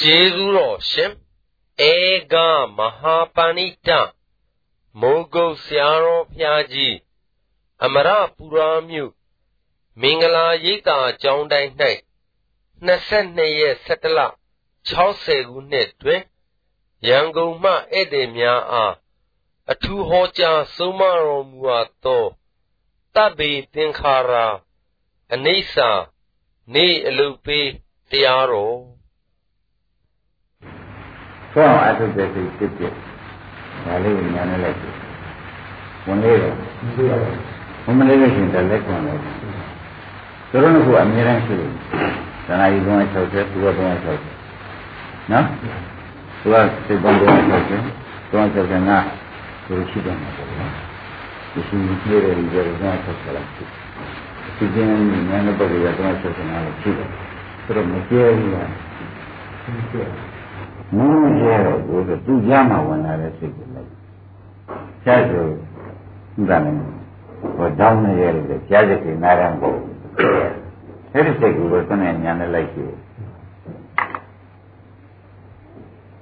ကျေးဇူးတော်ရှင်ဧကမဟာပဏိတမိုးကုတ်ဆရာတော်ဖျားကြီးအမရပူရာမြို့မင်္ဂလာရိပ်သာကျောင်းတိုင်း၌22ရက်17လ60ခုနှစ်တွင်ရန်ကုန်မှဧည့်သည်များအားအထူးဟောကြားဆုံးမတော်မူအပ်သောတပ်ပေသင်္ခါရအနိစ္စနေအလုပေးတရားတော် ဆွမ်းအထုတဲ့စိတ်ဖြစ်ဖြစ်ဒါလေးကိုညာနဲ့လိုက်ဝင်လေးတော့ဝင်မလေးလို့ရှိရင်တက်လက်ခွန်လို့သူတို့ကအမြဲတမ်းရှိတယ်သနာကြီး360သူက360နော်သူကစိတ်ပေါင်း360 365သူရှိတယ်မှာပေါ့နော်ဒီရှိနေတယ်ဒီလို360လောက်ရှိဒီကျင်းဉာဏ်နဲ့ပုဂ္ဂိုလ်က365လောက်ရှိတယ်သူတို့မကျဲဘူးလား မကျဲမင်းရဲတော့ကိုယ်သူရမှဝင်လာတဲ့စိတ်ကိုလိုက်ကြားဆိုဥဒ္ဒလည်းဟောတောင်းနေရတယ်ကြားစိတ်ကနားရံပေါ့အဲ့ဒီစိတ်ကိုသနဲ့ညာနဲ့လိုက်ကြည့်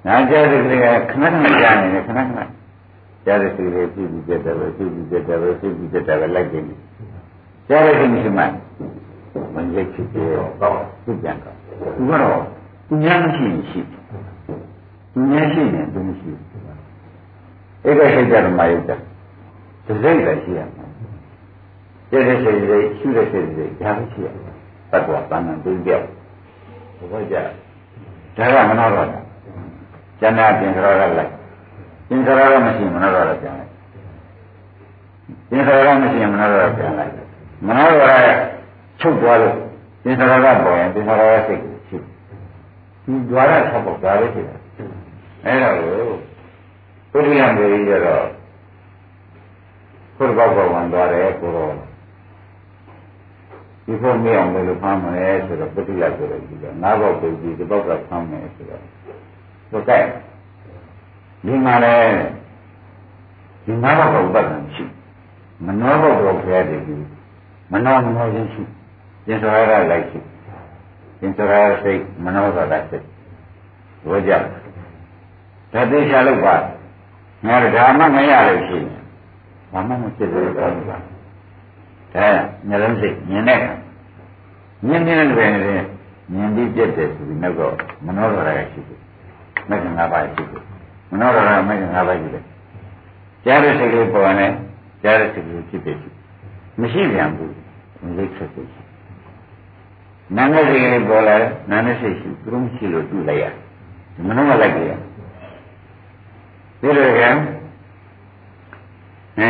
နာကြားစိတ်ကခဏခဏကြားနေတယ်ခဏခဏကြားတဲ့စိတ်လေးဖြစ်ပြီးပြတ်တယ်ပဲဖြစ်ပြီးပြတ်တယ်ပဲဖြစ်ပြီးပြတ်တယ်ပဲလိုက်ကြည့်ကြားတဲ့စိတ်မရှိမှမရိတ်ဖြစ်တယ်တော့သူပြန်တော့သူကတော့သူများမရှိရှိတယ် သူများရှိရင်သူမရှိဘူးဧကစိတ်ဓမ္မယုတ်တာဒီစိတ်လည်းရှိရမှာတဲ့တဲ့စိတ်တွေရှိတဲ့စိတ်တွေဒါလည်းရှိရမှာတတ်တော်တန်တန်သိပြောက်ဘုရားကြဒါကမနောတော့တာကျန်တာပြင်ကြရတာလိုက်ပြင်ကြရတာမရှိမနောတော့တာပြန်လိုက်ပြင်ကြရတာမရှိမနောတော့တာပြန်လိုက်မနောတော့တာချုပ်သွားလို့ပြင်ကြရတာပေါ်ရင်ပြင်ကြရတာစိတ်ရှိဒီကြွားရဆောက်ပေါ်ဒါလေးရှိတယ် အဲ့ဒါကိုပုရိယံတွေကြတော့ဘုရားဘောဝန်သွားတယ်ကိုတော့ဒီဖို့မအောင်လို့ဖမ်းမယ်ဆိုတော့ပုရိယဆိုတော့ဒီကငါးဘောက်ကိုဒီဒီဘောက်ကဖမ်းမယ်ဆိုတော့ဘုကဲဒီမှာလဲဒီငါးဘောက်ကဥပဒံရှိမနောဘောက်တော့ဖျားတယ်ဒီမနောမနောချင်းရှိပြင်စောရလိုက်ရှိပြင်စောရစိတ်မနောသာတစိတ်ဘုရား ဒါသိချလို့ပါငါဒါမှမရလို့ရှိရင်ဘာမှမဖြစ်လို့တော့ဘူးဒါညလုံးစိတ်မြင်တဲ့မြင်နေတဲ့တွင်မြင်ပြီးပြတ်တယ်ဆိုပြီးနောက်တော့မနောရရရှိတယ်မဂ္ဂင်၅ပါးရှိတယ်မနောရရမဂ္ဂင်၅ပါးရှိတယ်ကြားတဲ့စိတ်ကလေးပေါ်နေကြားတဲ့စိတ်ကလေးဖြစ်တယ်မရှိပြန်ဘူးလိတ်ဆက်စိတ်နာနဲ့စိတ်ကလေးပေါ်လာတယ်နာနဲ့စိတ်ရှိသူတို့မရှိလို့တူလိုက်ရမနောမလိုက်ကြရ ဒီလိုကအဲ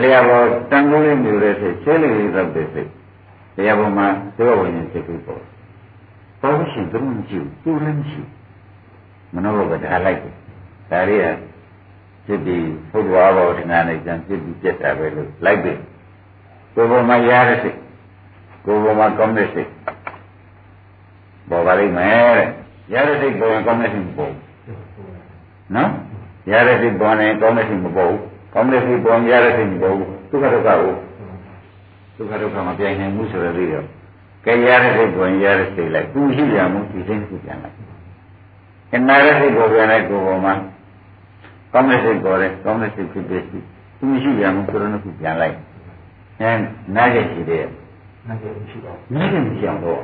လျှာပေါ်တန်ခိုးလေးမျိုးတဲ့စိတ်ဆဲလေးလေးသောတဲ့စိတ်လျှာပေါ်မှာသေဝဝိညာဉ်စိတ်ကိုပေါ်ပေါ်ရှင်သူမရှိဘူးသူလည်းမရှိမနောဘကထားလိုက်တယ်ဒါလေးကဖြစ်ပြီးဘုရားဘောဓနာနဲ့ကြံဖြစ်ပြီးပြတ်တာပဲလို့လိုက်ပြီကိုယ်ပေါ်မှာရတဲ့စိတ်ကိုယ်ပေါ်မှာကောင်းတဲ့စိတ်ပေါ်ပါလိမ့်မယ်တဲ့ရတဲ့စိတ်ပေါ်ရင်ကောင်းတဲ့စိတ်ပေါ်နော် ရတဲ့စိတ်ပေါ်နေကောင်းတဲ့စိတ်မပေါ်ဘူးကောင်းတဲ့စိတ်ပေါ်ရတဲ့စိတ်မပေါ်ဘူးဒုက္ခဒုက္ခကိုဒုက္ခဒုက္ခမပြိုင်နိုင်ဘူးဆိုတော့ပြီးတော့ကဲရတဲ့စိတ်ပေါ်ရတဲ့စိတ်လိုက်သူရှိရမှုဒီစိတ်ကိုပြန်လိုက်အနာရတဲ့စိတ်ပေါ်ပြန်လိုက်ကိုယ်ပေါ်မှာကောင်းတဲ့စိတ်ပေါ်တယ်ကောင်းတဲ့စိတ်ဖြစ်ဖြစ်ရှိသူရှိရမှုဆိုတော့ခုပြန်လိုက်အဲနားကျရှိတယ်နားကျမရှိပါဘူးနားကျမရှိအောင်တော့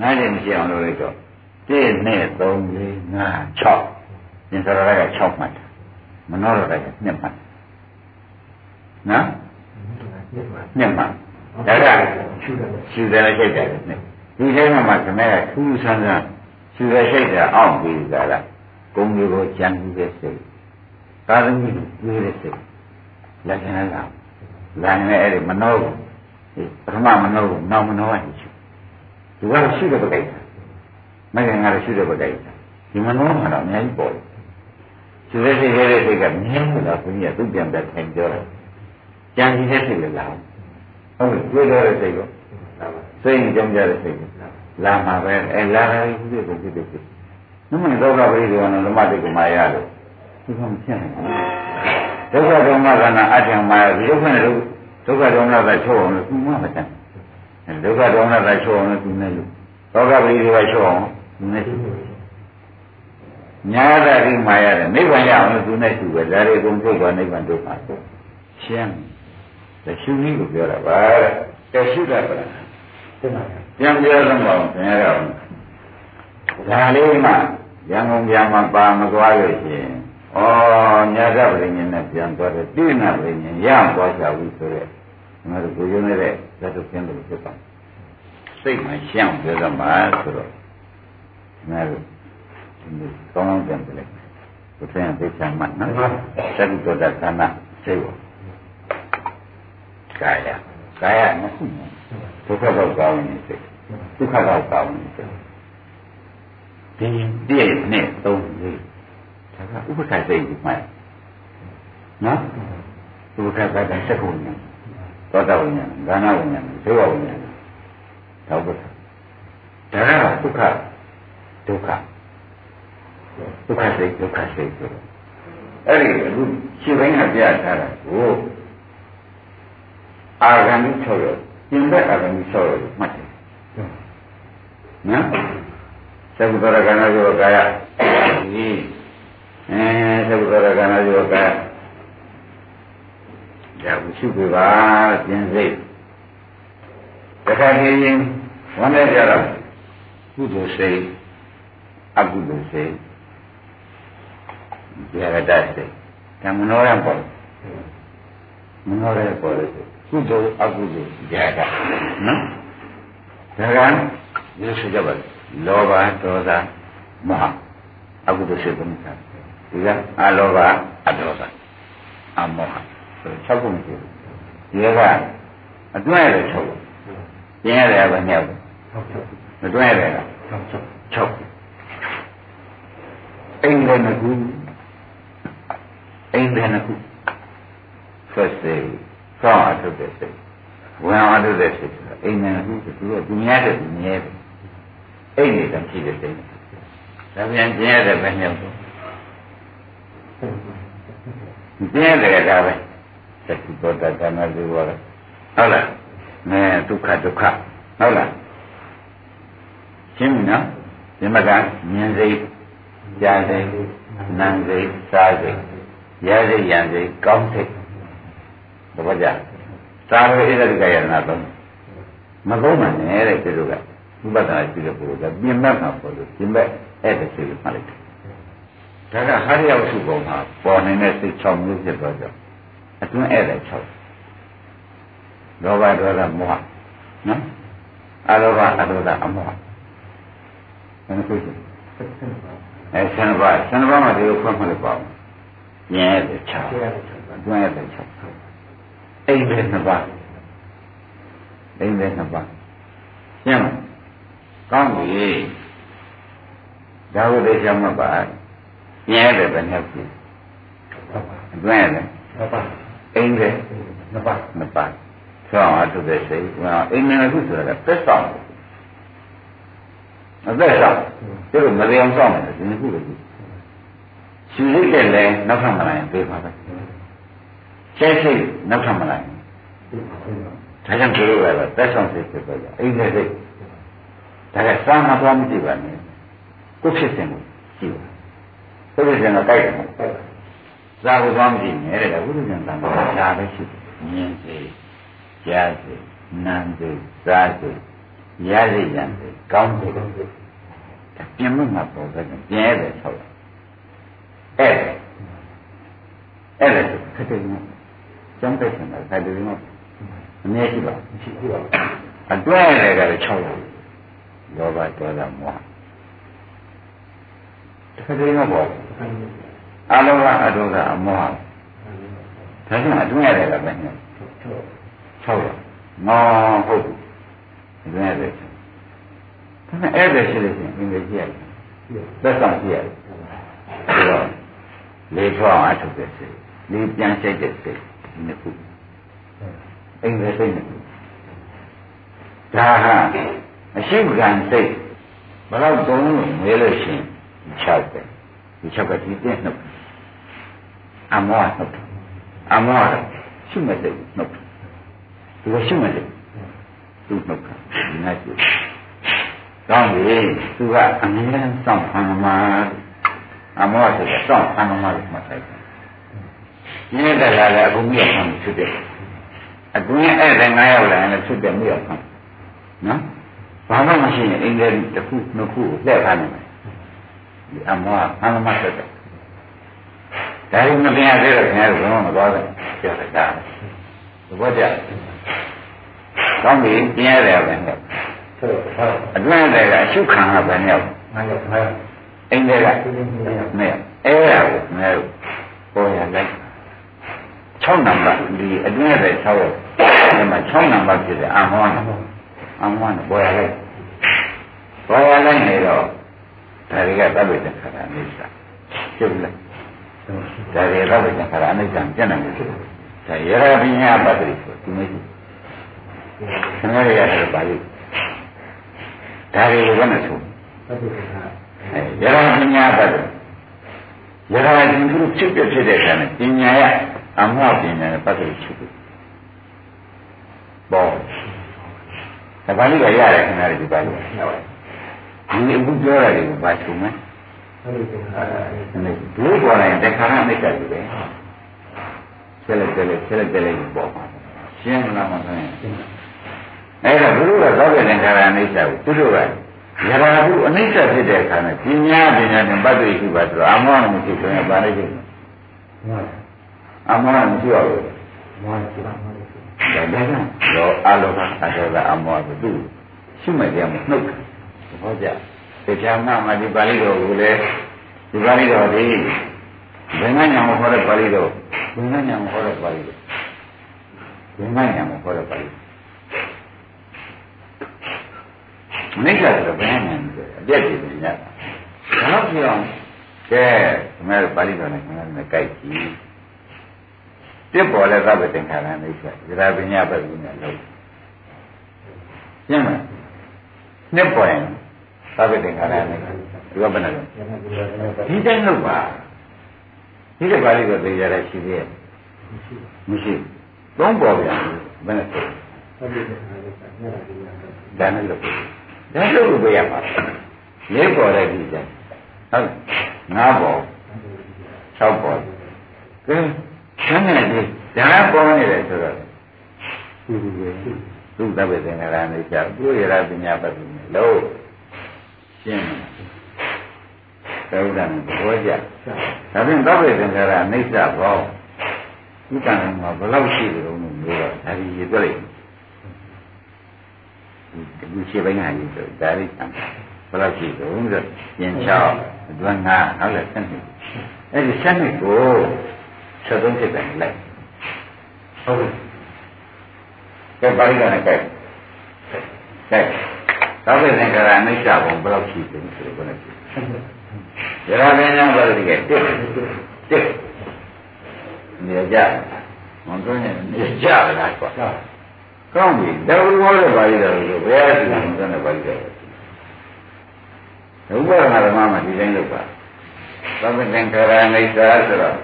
နားကျမရှိအောင်လုပ်လိုက်တော့1 2 3 4 5 6 သင်္ခါရက6မှတ်မနောရက2မှတ်နော်2မှတ်ဒါကရှူတယ်ရှိတယ်ဒီထဲမှာမှခမဲကထူးဆန်းဆန်းရှူတယ်ရှိတယ်အောင့်ပြီးကြလားကုံတွေကိုကြံပြီးတဲ့စိတ်သာသမီတွေးတဲ့စိတ်လက်ခံလာလာနေအဲ့ဒီမနောကိုပထမမနောကိုနောက်မနောကရှိသူကရှိတဲ့ပကိစ္စမဂ္ဂင်ကတော့ရှိတဲ့ပကိစ္စဒီမနောမှာတော့အများကြီးပေါ်တယ် သူရဲ့စိတ်ရဲ့စိတ်ကမြင်းလို့ဘုရားသူပြန်ပြန်ထိုင်ပြောတယ်ကြံစီတဲ့စိတ်လည်းလာဟုတ်ပြီတွေ့တော့တဲ့စိတ်ကိုစိတ်ကြောင့်ကြတဲ့စိတ်ကိုလာမှာပဲအဲလာတယ်ဒီလိုဖြစ်ဖြစ်ဖြစ်နမဒုက္ခပရိဒေဝနဓမ္မတိကမာရလို့ဒီကောင်ဖြစ်နေဒုက္ခဒုက္ခကနာအတ္တမာရဒီဒုက္ခနဲ့ဒုက္ခဒုက္ခကချုပ်အောင်လို့သူမှမတတ်ဒုက္ခဒုက္ခကချုပ်အောင်လို့သူနဲ့လို့ဒုက္ခပရိဒေဝချုပ်အောင်သူနဲ့ ညာတာဒီမှာရတယ်နိဗ္ဗာန်ရအောင်သူနဲ့သူပဲဒါတွေအကုန်ထုတ်သွားနိဗ္ဗာန်တို့ပါဆိုရှင်းတရှုနည်းကိုပြောတာပါတဲ့တရှုတာပါပြန်ပြောသမောင်းပြန်ရအောင်ဒါလေးမှရန်ကုန်ပြန်မှာပါမသွားလို့ရှိရင်ဩညာကပရိညာနဲ့ပြန်သွားတယ်တိနာပရိညာရသွားကြဘူးဆိုရက်ငါတို့ကိုရုံးနေတဲ့သတ္တပြန်လို့ဖြစ်ပါစိတ်မှရှင်းပြောသမှာဆိုတော့ငါတို့ဒီ ကောင်းကောင်းပြန်ပြလိုက်ဘုရားသိချာမှနော်သတ္တတော်တသနာစိတ်ဝကာယကာယမရှိဘူးဒုက္ခတော့ကောင်းနေစိတ်ဒုက္ခတော့ကောင်းနေစိတ်ဒီတည့်နဲ့သုံးလေးဒါကဥပ္ပခါစိတ်ဒီမှာနော်ဥပ္ပခါကတည်းကစက္ကုဉ္သောတာဝိညာဉ်ဂာနဝိညာဉ်ဒုဝဝိညာဉ်ဒါဥပ္ပခါဒါကဒုက္ခဒုက္ခ ဒုက္ခစိတ်ဒုက္ခစိတ်ဆိုတော့အဲ့ဒီအခုရှင်းပိုင်းကပြထားတာကိုအာဂန္ဓိ6ရောပြင်ဘက်အာဂန္ဓိ6ရောမှတ်တယ်နော်သဗ္ဗတရကနာယောကာယဒီအဲသဗ္ဗတရကနာယောကာယဒါကိုရှုပြပါပြင်စိတ်တခါတည်းရင်ဝမ်းနဲ့ကြတော့ကုသိုလ်စိတ်အကုသိုလ်စိတ် ဒီရတတ်စိတ်ကမနောရပေါ်မနောရပေါ်လို့ကုသိုလ်အကုသိုလ်ဒီရတနော်ဒါကဒီလိုဆိုကြပါလောဘဒေါသမောဟအကုသိုလ်စိတ်ကိုမြတ်ဒီကအလောဘအဒေါသအမောဟ၆ခုမရှိဘူးဒီကအတွဲရတယ်၆ခုပြင်းရတယ်ဗမြောက်မတွဲရတယ်လား၆ခုအိမ်လည်းနှစ်ခု အိမ်လည်းနှစ်ခုဆက်စေဆောင်းအထုတ်တဲ့စိတ်ဝင်အောင်ထုတ်တဲ့စိတ်အိမ်လည်းနှစ်ခုသူကသူများတဲ့သူမြဲတယ်အိမ်နေတယ်ဖြစ်တဲ့စိတ်ဒါပြန်ကျင်ရတယ်ပဲမြောက်တော့ကျင်ရတယ်ဒါပဲသတိတော်တကနာဒီဝရဟုတ်လားနဲဒုက္ခဒုက္ခဟုတ်လားရှင်းပြီနော်ဒီမှာကမြင်စိတ်ကြားစိတ်နာမ်စိတ်စားစိတ် ရစိတ်ရံစိတ်ကောင်းစိတ်တပတ်ကြသာဝေဣဒတိကယနာတော့မကုန်းမှန်နဲ့တဲ့သူတို့ကဥပဒနာရှိတဲ့ပုဂ္ဂိုလ်ကပြင်မဲ့မှာပေါ်လို့ပြင်မဲ့အဲ့ဒါစိတ်ကိုမှတ်လိုက်တယ်ဒါကဟာရရောက်စုပုံမှာပေါ်နေတဲ့စိတ်6မျိုးဖြစ်တော့ကြောင့်အတွင်းဧည့်သည်6လောဘဒေါသမောဟနော်အလောဘအဒေါသအမောဟဘယ်နှခုရှိအဲဆန္ဒပါဆန္ဒပါမှာဒီလိုဖွင့်မှလည်းပေါ့ညဲ တဲ့6အတွင်းဧည့်သည်6အိမ်ပဲနှစ်ပါးအိမ်ပဲနှစ်ပါးရှင်းမလားကောင်းပြီဒါဝိသေချာမှတ်ပါညဲတယ်ပဲနှစ်ခုအတွင်းဧည့်သည်နှစ်ပါးအိမ်ပဲနှစ်ပါးနှစ်ပါးဆောင်းအထုတဲ့စိတ်ဟောအိမ်ငယ်ခုဆိုတာကသက်ဆောင်အသက်ဆောင်ကျတော့မရေအောင်ဆောင်တယ်ဒီခုလည်း ရှင်ရိတ်တဲ့လဲနောက်ထပ်မလာရင်ပြေးပါပဲကျဲစိတ်နောက်ထပ်မလာရင်ဒါကြောင့်ပြောရတာသက်ဆောင်စိတ်ဖြစ်တော့အိမ်ငယ်စိတ်ဒါကစာမသွားမကြည့်ပါနဲ့ကိုဖြစ်စဉ်ကိုကြည့်ပါကိုဖြစ်စဉ်ကကြိုက်တယ်ဇာကိုသွားမကြည့်နဲ့တဲ့ဘုရားကျန်တာဒါပဲရှိတယ်မြင်စေကြားစေနားစေစားစေရစေရံစေကောင်းစေပြင်မှုမှာပေါ်တဲ့ပြဲတယ်ဆိုတော့ အဲ့အဲ့ဒါခက်တယ်နော်ကျမ်းပိတ်နေတာခက်တယ်နော်အနည်းရှိပါရှိပါအတွဲတယ်ကလည်း6ရောက်လောဘဒေါသမောဟခက်တယ်နော်ပေါ့အလောဘအဒေါသအမောဟဒါကြောင့်အတွင်းရတယ်လည်းပဲည6ရက်ငေါဟုတ်အတွင်းရတယ်ဒါနဲ့အဲ့ဒါရှိလို့ရှိရင်အင်္ဂလိပ်ကြည့်ရတယ်သက်ဆောင်ကြည့်ရတယ်ဒါတော့ လေထွားအောင်အထုတ်တဲ့စိတ်လေပြန်ဆိုင်တဲ့စိတ်ဒီနှစ်ခုအင်္ဂလိပ်စိတ်နှစ်ခုဒါဟာအရှိကံစိတ်ဘယ်တော့သုံးလို့မေးလို့ရှိရင်6ပဲဒီ6ကဒီတဲ့နှစ်အမောနှုတ်အမောရှိမဲ့စိတ်နှုတ်ဒီလိုရှိမဲ့စိတ်သူ့နှုတ်ကဒီနေ့ကျကောင်းပြီသူကအမြဲတမ်းစောင့်ခံမှာ အဆိုတော့တောင်းဆံမမလို့မှတ်လိုက်တယ်။ညတဲ့လာလည်းအခုမြတ်ဆံဖြစ်တယ်။အခုနဲ့အဲ့ဒါ9ရောက်လာရင်လည်းဖြစ်တယ်မြတ်ဆံ။နော်။ဘာမှမရှိရင်အင်္ဂလိပ်တစ်ခုနှစ်ခုကိုလှည့်ထားနိုင်တယ်။ဒီအမောဆံမမဆက်တယ်။ဒါရင်မတင်ရသေးတော့ခင်ဗျားတို့ဘယ်မှမသွားဘူး။ပြောတယ်ဒါ။သဘောကျ။ကောင်းပြီပြင်ရတယ်ပဲ။အတွင်းတယ်ကအရှုခံရပဲမြောက်။မှန်ပါပါ။ အိမ်တွေကမဲ့အဲ့ဒါကိုငါတို့ပေါ်ရလိုက်6နံပါတ်ဒီအတွင်းရဲ့6ရက်ဒီမှာ6နံပါတ်ဖြစ်တဲ့အာမောနအာမောနပေါ်ရလိုက်ပေါ်ရလိုက်နေတော့ဒါတွေကသဗ္ဗေတ္တခါရအိဋ္ဌာကျုပ်လိုက်ဒါတွေသဗ္ဗေတ္တခါရအိဋ္ဌာကျင့်တယ်လို့ဒါရရပညာပတ္တိဆိုဒီမျိုးဆံရရတယ်ပါဠိဒါတွေကိုဘယ်နဲ့ဆိုသဗ္ဗေတ္တခါ ယရပညာတတ်ယရရှင်သူဖြစ်ပြဖြစ်တဲ့အခါနဲ့ပညာရအမှားပညာနဲ့ပတ်သက်ဖြစ်တယ်ပေါ့ဒါပါဠိကရတယ်ခင်ဗျားဒီပါဠိဒီအခုပြောရတယ်ကိုဘာချုံမလဲဘုရားပေါ်လိုက်တခါရမိတ်တယ်ပဲဆက်လက်ဆက်လက်ဆက်လက်ဆက်လက်ပေါ့ပါရှင်းလားမသိဘူးအဲ့ဒါဘုရားကသောက်တဲ့ခါရအိဋ္ဌကိုသူတို့က ရတာဘူးအနိစ္စဖြစ်တဲ့အခါနဲ့ပညာပညာနဲ့ပတ်သက်ရှိပါဆိုတော့အမောမရှိဆိုရင်ပါလိမ့်မယ်အမောမရှိရဘူးမောရှိပါမယ်ဒါကြောင့်တော့အလောကအထောကအမောကသူရှိမှကြမှာနှုတ်ဟောကြတရားမှမှဒီပါဠိတော်ကိုလည်းဒီပါဠိတော်ဒီဘင်္ဂညာမခေါ်တဲ့ပါဠိတော်ဘင်္ဂညာမခေါ်တဲ့ပါဠိတော်ဘင်္ဂညာမခေါ်တဲ့ပါဠိတော် နိစ္စဆိုတော့ဘယ်နဲ့အပြည့်ပြည့်ညတ်ဘာလို့ပြောအောင်ကဲခမဲပါဠိတော်နဲ့ခမဲနဲ့ကြိုက်ကြည့်ပြစ်ပေါ်လဲသဗ္ဗတင်္ခါရနိစ္စဇရာပညာပတ်ပြီးနဲ့လို့ရှင်းမလားနှစ်ပေါ်ရင်သဗ္ဗတင်္ခါရနိစ္စဒီကဘယ်နဲ့လဲဒီတိုင်းလို့ပါဒီကပါဠိတော်သိကြရရှိသေးရဲ့မရှိသုံးပေါ်ပြန်ဘယ်နဲ့ဆိုဒါနဲ့လို့ဒါ လို့ကိုပြရမှာလေးပေါ်တဲ့ဒီကျန်ဟုတ်ငါးပေါ်၆ပေါ်ကဲဆန်းနေပြီဒါပေါ်နေတယ်ဆိုတော့သူပဲသူသဗ္ဗေသင်္ခါရအိဋ္ဌသူရရပညာပတ်ပြီးလို့ရှင်းတယ်သုဒ္ဓံဘောကြဒါဖြင့်သဗ္ဗေသင်္ခါရအိဋ္ဌဘောဒီကံမှာဘယ်လောက်ရှိတယ်လို့မျိုးတော့ဒါကြီးရပြလိုက် ဒီရှိပိုင်းဟာကြီးဆိုဒါရိသံဘယ်လောက်ရှိတုံးဆိုပြင်6အတွန်း9နောက်လည်း7နှစ်အဲ့ဒီ7နှစ်ကို73ဖြစ်တယ်လိုက်ဟုတ်ကဲ့ပါဠိကလည်းကဲ့ကဲ့သောက်တဲ့သင်္ကာရအိဋ္ဌဘုံဘယ်လောက်ရှိတုံးဆိုတော့ဘယ်နဲ့ရှိရရပင်ညာပါဠိကတစ်တစ်နေကြမွန်တွင်းနေကြလားကွာ ကောင်းပြီဒါဘုရားရဲ့ပါဠိတော်ကိုဘယ်အစီအစဉ်နဲ့ပါဠိတော်ဥပဒနာဓမ္မမှာဒီတိုင်းလုပ်ပါသဗ္ဗသင်္ခါရအိဋ္ဌာဆိုတော့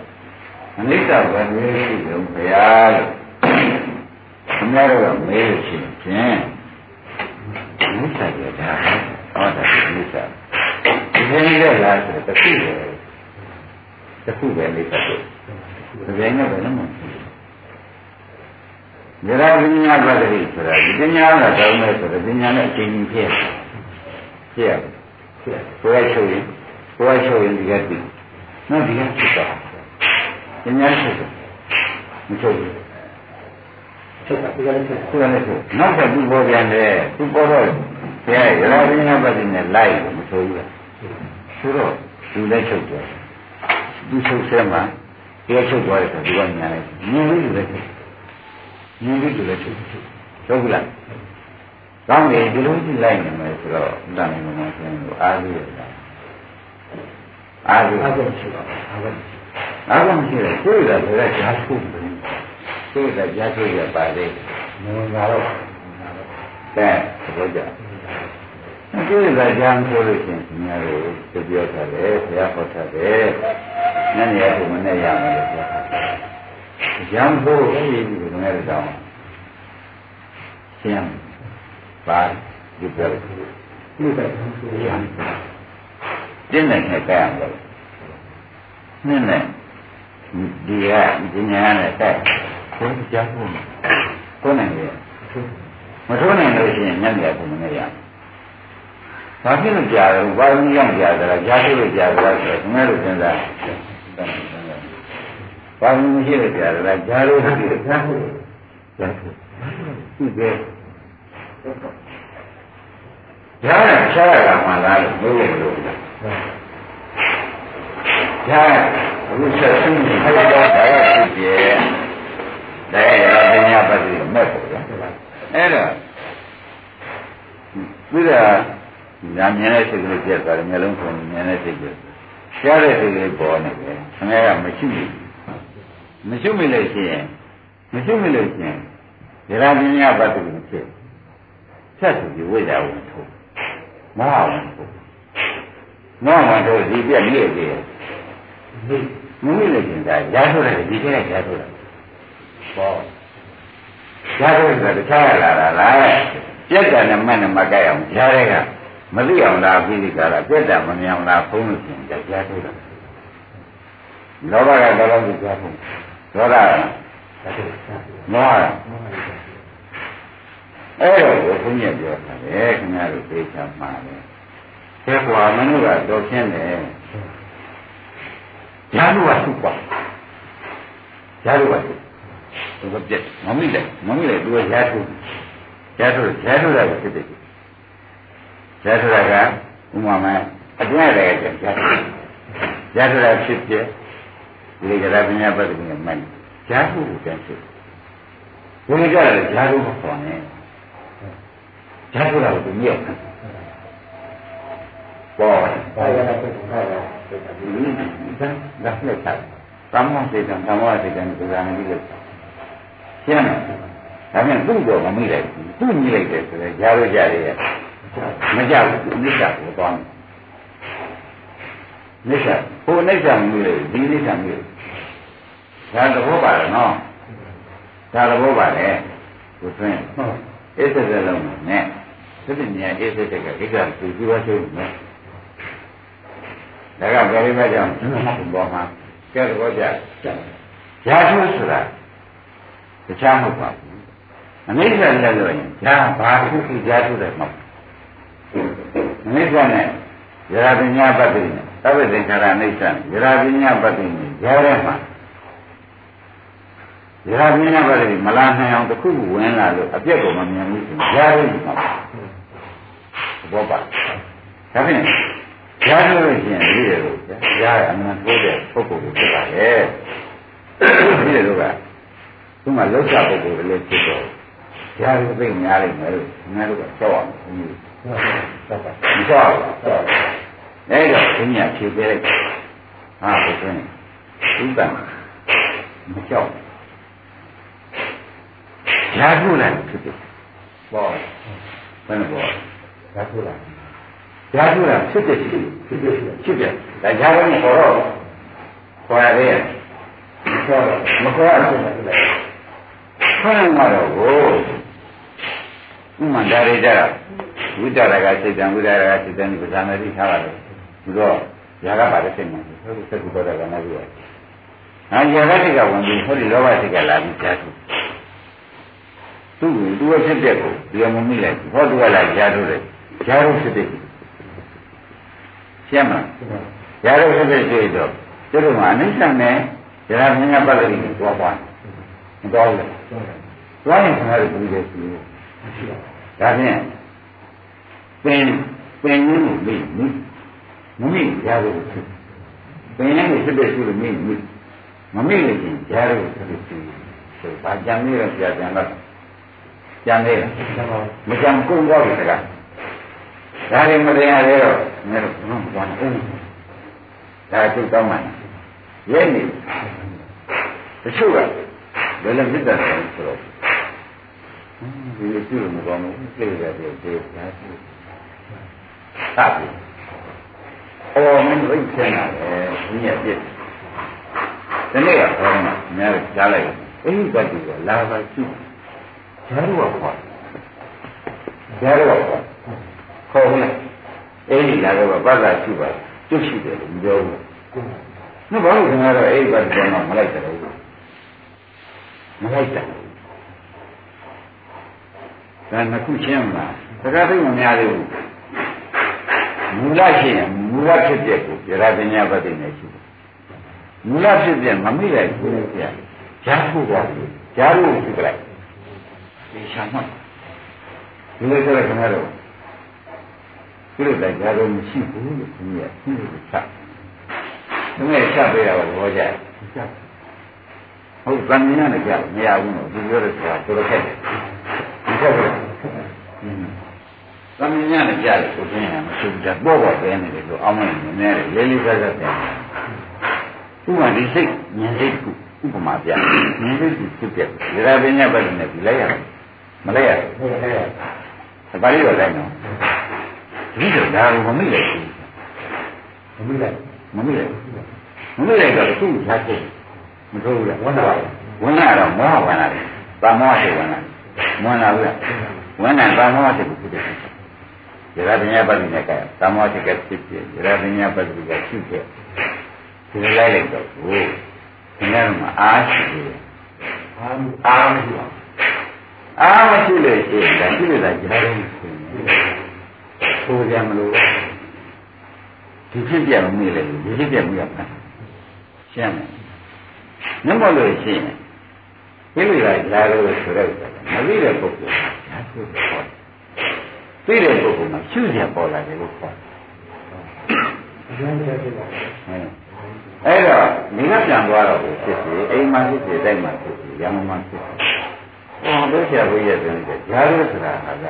အနိစ္စဘယ်နည်းရှိလို့ဘုရားလို့အများတော့မေးရှင်ဖြင့်အနိစ္စရတာဟောတာအနိစ္စဒီနေ့ရလားဆိုတော့တစ်ခုပဲတစ်ခုပဲအနိစ္စဆိုဒီနေ့နဲ့ပဲနော် ယရပညာပတ္တိဆိုတာဒီပညာကတောင်းမယ်ဆိုတော့ပညာနဲ့အချိန်ကြီးဖြစ်ဖြစ်ရကိုယ်ချုပ်ရင်ကိုယ်ချုပ်ရင်ဒီကတည်းနော်ဒီကဖြစ်တာပညာချုပ်မချုပ်ဘူးချုပ်တာဒီကလည်းချုပ်ကိုယ်လည်းချုပ်နောက်ကသူပေါ်ပြန်တယ်သူပေါ်တော့ဘုရားရရပညာပတ္တိနဲ့လိုက်မချုပ်ဘူးလားဆိုတော့သူလည်းချုပ်တယ်သူချုပ်ဆဲမှာဒီကချုပ်သွားတယ်ဆိုဒီကညာလိုက်မြင်လို့လည်း ချုပ်မြင်ပြီးတူလည်းချုပ်ချုပ်ဘူးလားကောင်းတယ်ဒီလိုကြည့်လိုက်နေမယ်ဆိုတော့ဥဒ္ဒနာမှာဆိုရင်အားကြီးရတာအားကြီးအားကြီးရှိပါအားကြီးအားကြီးရှိတယ်ကိုယ်ကဘယ်ကကြားထုတ်တယ်ကိုယ်ကကြားထုတ်ရပါလေမဝင်လာတော့ကဲသဘောကျကိုယ်ကကြားထုတ်လို့ရှိရင်ဒီများကိုပြောထားတယ်ဘုရားဟောထားတယ်ညနေကမနဲ့ရမယ်လို့ပြောထားတယ် ရံဖို့အဲ့ဒီလိုနဲ့တောင်းရှင်းပါဒီပြောလို့ဒီပဲရံတင်းနေခဲ့ကြရမယ်နှစ်နဲ့ဒီကဒီညာနဲ့တိုက်ဘယ်ကြားဖို့ကိုနိုင်ရဲ့မထိုးနိုင်လို့ရှိရင်ညံ့ပြဖို့မနေရဘာဖြစ်လို့ကြားတယ်ဘာလို့ညံ့ကြားတယ်ကြားဖြစ်လို့ကြားတယ်ဆိုတော့ဒီမဲ့လို့စဉ်းစား ဘာလို့မရှိလို့ကြားတယ်ကြားလို့ရှိတယ်ကြားဖို့ကြားဖို့ဒီကဲကြားရဖြားရတာမှလားလို့ပြောလို့မလို့ကြားအခုဆက်ရှိနေခက်တော့တရားဖြစ်ပြဲတရားရပညာပတ်ပြီးမဲ့ပေါ့ဗျာအဲ့တော့ပြီးတော့ညာမြင်တဲ့စိတ်ကလေးပြတ်သွားတယ်မျက်လုံးဖွင့်မြင်တဲ့စိတ်ကကြားတဲ့စိတ်ကလေးပေါ်နေတယ်ခင်ဗျားကမရှိဘူး မရှိမိလို့ရှိရင်မရှိမိလို့ရှိရင်ဒီရာပညာပတ်ပြီးဖြစ်ဆက်သူဒီဝိဇ္ဇာဝင်ထုတ်မောဟဝင်ထုတ်မောဟဝင်ထုတ်ဒီပြက်နေတယ်မမိလို့ရှိရင်ဒါရားထုတ်တယ်ဒီထဲကရားထုတ်တယ်ဟောရားထုတ်တယ်တခြားရလာတာလားပြက်တယ်နဲ့မဲ့နဲ့မကြိုက်အောင်ရားတဲ့ကမသိအောင်လားပြီးဒီကရာပြက်တယ်မမြင်အောင်လားဖုံးလို့ရှိရင်ဒါရားထုတ်တယ်လောဘကတော့လောဘကိုကြားဖို့ ဒေါသကမောဟအဲ့တော့ဘုန်းကြီးပြောတာလေခင်ဗျားတို့သိချာမှာလေဆဲကွာမနုကတော့ဖြင်းတယ်ဓာတ်ကသူ့ပါဓာတ်ကသူ့သူကပြက်မမိတယ်မမိတယ်သူကဓာတ်ထုဓာတ်ထုဓာတ်ထုတာကိုဖြစ်တယ်ဓာတ်ထုတာကဥမာမဲ့အတွင်းရတယ်ဓာတ်ထုဓာတ်ထုတာဖြစ်ဖြစ် ဒီကရပညာပတ်တယ်နဲ့မှန်ဓာတ်ထုကိုတန်းဖြစ်ဘယ်ကြလဲဓာတ်ထုမပေါ်နဲ့ဓာတ်ထုတာကိုမြောက်ပေါ်ပါရတာဖြစ်တာဒါလက်ချသမ္မာစေတံသမ္မာစေတံဒီကံကြီးလို့ရှင်းတယ်ဒါပြန်သူ့တော့မမိလိုက်ဘူးသူ့မိလိုက်တယ်ဆိုတော့ကြားလို့ကြားရရဲ့မကြဘူးနိစ္စကိုသွားမယ် နိစ္စဟိုနိစ္စမိလို့ဒီနိစ္စမိလို့ဒါသဘောပါတယ်နော်ဒါသဘောပါတယ်ကိုသွင်းအစ်စက်လုံးနဲ့သတိဉာဏ်အစ်စက်ကဣက္ခသူကြည့်ပါသေးတယ်ဒါကဘယ်လိုပဲကြောင့်ဘောမှာကဲတော့ကြရာထုဆိုတာတခြားမဟုတ်ပါဘူးအနိစ္စလည်းလို့ရင်ဒါဘာခုခုရာထုတယ်မဟုတ်အနိစ္စနဲ့ယရာပညာပတ္တိနဲ့ သဗ္ဗသင်္ခါရအနိစ္စယရာပညာပတ္တိနဲ့ကြားထဲမှာယရာပညာပတ္တိမလာနိုင်အောင်တစ်ခုခုဝင်လာလို့အပြက်ကိုမမြင်ဘူးဆိုကြားထဲမှာဘောပါဒါဖြင့်ရားလို့ရှိရင်ဒီလိုရားအမှန်ထိုးတဲ့ပုဂ္ဂိုလ်ကိုဖြစ်ပါလေဒီလိုကသူမှလောက်ချပုဂ္ဂိုလ်တွေလည်းဖြစ်တော့ရားကိုသိများလိမ့်မယ်လို့ငါတို့ကကြောက်အောင်ဘုရားကြောက်ပါကြောက်ပါ အဲ့တော့ဘုရားဖြေပေးလိုက်ဟာဘုရားဥပ္ပံမကြောက်ရားခုလည်းဖြစ်တယ်ပေါ့ဘယ်လိုပေါ့ရားခုလည်းဓာတုကဖြစ်တဲ့ဖြစ်ဖြစ်ဖြစ်တယ်ဒါဓာတ်ကမခေါ်တော့ခေါ်ရတယ်မခေါ်တော့မခေါ်အောင်ဖြစ်တယ်ခေါ်ရင်တော့ကိုဥမှန်ဒါရိကြဝိတ္တရကစိတ်တံဝိတ္တရကစိတ်တံဒီပဇာနာတိထားပါတ ယ်ပြီးတော့ຢာကပါတဲ့စိတ်မှဟုတ်စက်ကူတော့ကနာပြီးတော့ဟာຢာကစိတ်ကဝင်ပြီးဟောဒီလောဘစိတ်ကလာပြီးဓာတုသူ့သူ့ဖြစ်တဲ့ကိုဒီမမိလိုက်ဟောသူကလာဓာတုတယ်ဓာတုဖြစ်တဲ့ရှင်းမလားရာဇဝိသေတွေ့တော့သူတို့ကအနိစ္စနဲ့ဇရာမြညာပတ္တိကိုသွားသွားမတော်ဘူးသွားရင်ခဏလေးပြီးတယ်ရှိတယ်ဒါဖြင့်ပင်ပင်ရင်းကိုမိမိ မမိရာဇဝိသေပင်ရင်းကိုဖြစ်တဲ့ရှိလို့မိမိမမိလို့ချင်းရာဇဝိသေရှိဆိုဘာကြံနေရပြကြံတော့ကြံနေမကြံကုန်တော့ဘူးတကားဒါတွေမတရားသေးတော့ငါတို့ဘုံဘာနဲ့ဦးဒါသိကောင်းမှရဲ့နေတချို့ကဘယ်လိုဖြစ်တယ်ဆိုတော့ဒီလိုပြုလို့မကောင်းဘူးသိရတယ်ဒီဒါရှိသတ်ပြီ အော်မင်းရိတ်ချင်တာလေဒီရပြစ်ဒီနေ့ကခေါင်းမှာအများကြီးကြားလိုက်အဲ့ဒီဘက်ကြီးကလာပါရှိဂျားတော့ခေါ်ဂျားတော့ခေါ်ခေါ်ဘူးအဲ့ဒီလာတော့ဘာသာရှိပါကျွတ်ရှိတယ်လို့ပြောဘူးနော်ဘာလို့ခင်ဗျားတို့အဲ့ဒီဘက်ကတော့မလိုက်တယ်မလိုက်တာဒါနှစ်ခုရှင်းမလားတခါသိမများသေးဘူး မူလရှိရင်မူလဖြစ်တဲ့ကိုပြရပညာပတိနဲ့ရှိတယ်မူလဖြစ်တဲ့မမိလိုက်ဘူးလေပြဂျာဖို့ပါဂျာဖို့ဖြစ်ကြလိုက်ဒီရှာမှဒီလိုဆိုတော့ခင်ဗျားတို့ဒီလိုတိုင်းဂျာလို့မရှိဘူးလို့ခင်ဗျာသိလို့ချက်ဒီမဲ့ချက်ပေးတာကဘောကြဟုတ်ဗန်မြင်နဲ့ကြောက်မရဘူးလို့ဒီပြောတဲ့ဆိုတာတော်တော်ခက်တယ်ဒီခက်တယ် သမင်းညနဲ့ကြားတယ်ကိုသိရင်မရှိဘူးတပေါ့ပေါ့ပဲနေတယ်လို့အောင်းမနေနေတယ်လေးလေးစားစားပြန်ဥပမာဒီစိတ်ဉာဏ်စိတ်ကဥပမာပြဉာဏ်စိတ်ကိုဖြစ်ပြတယ်ဒါရပညာပတ်နေပြီလိုက်ရမလိုက်ရဘူးလိုက်ရပါဠိတော်လိုက်နော်ဒီလိုဒါကိုမမိလိုက်ဘူးမမိလိုက်မမိလိုက်မမိလိုက်တော့သူ့ဓာတ်ကိုမထိုးဘူးလားဝန္တာဝန္တာတော့မောဟဝန္တာလေပါမောဟစိတ်ဝန္တာဝန္တာဘူးလားဝန္တာပါမောဟစိတ်ကိုဖြစ်တယ် ရရပညာပတ္တိနဲ့ကသမောတိကဖြစ်ဖြစ်ရရပညာပတ္တိကဖြစ်ဖြစ်ဒီလိုလိုက်လိုက်တော့ဟိုဒီနေ့မှာအားရှိတယ်အားအားမရှိပါဘူးအားမရှိလို့ရှိရင်ဒါဖြစ်နေတာကြားတော့ရှိရင်ဆိုကြမလို့ဒီဖြစ်ပြမမိလေဒီဖြစ်ပြမရပါရှင်းမယ်နမလို့ရှိရင်ပြိလိတာကြားလို့ဆိုတော့မသိတဲ့ပုဂ္ဂိုလ်ကကြားဆိုတော့ သိတဲ့ပုဂ္ဂိုလ်မှာရှုရပေါ်လာတယ်လို့ခေါ်တယ်။အဲ့တော့ဒီကပြန်သွားတော့ဖြစ်စီအိမ်မှာဖြစ်စီတိုက်မှာဖြစ်စီရမမှာဖြစ်စီ။ဟောတို့ဆရာဘုရားပြောတယ်ဂျာရုဆိုတာဟာက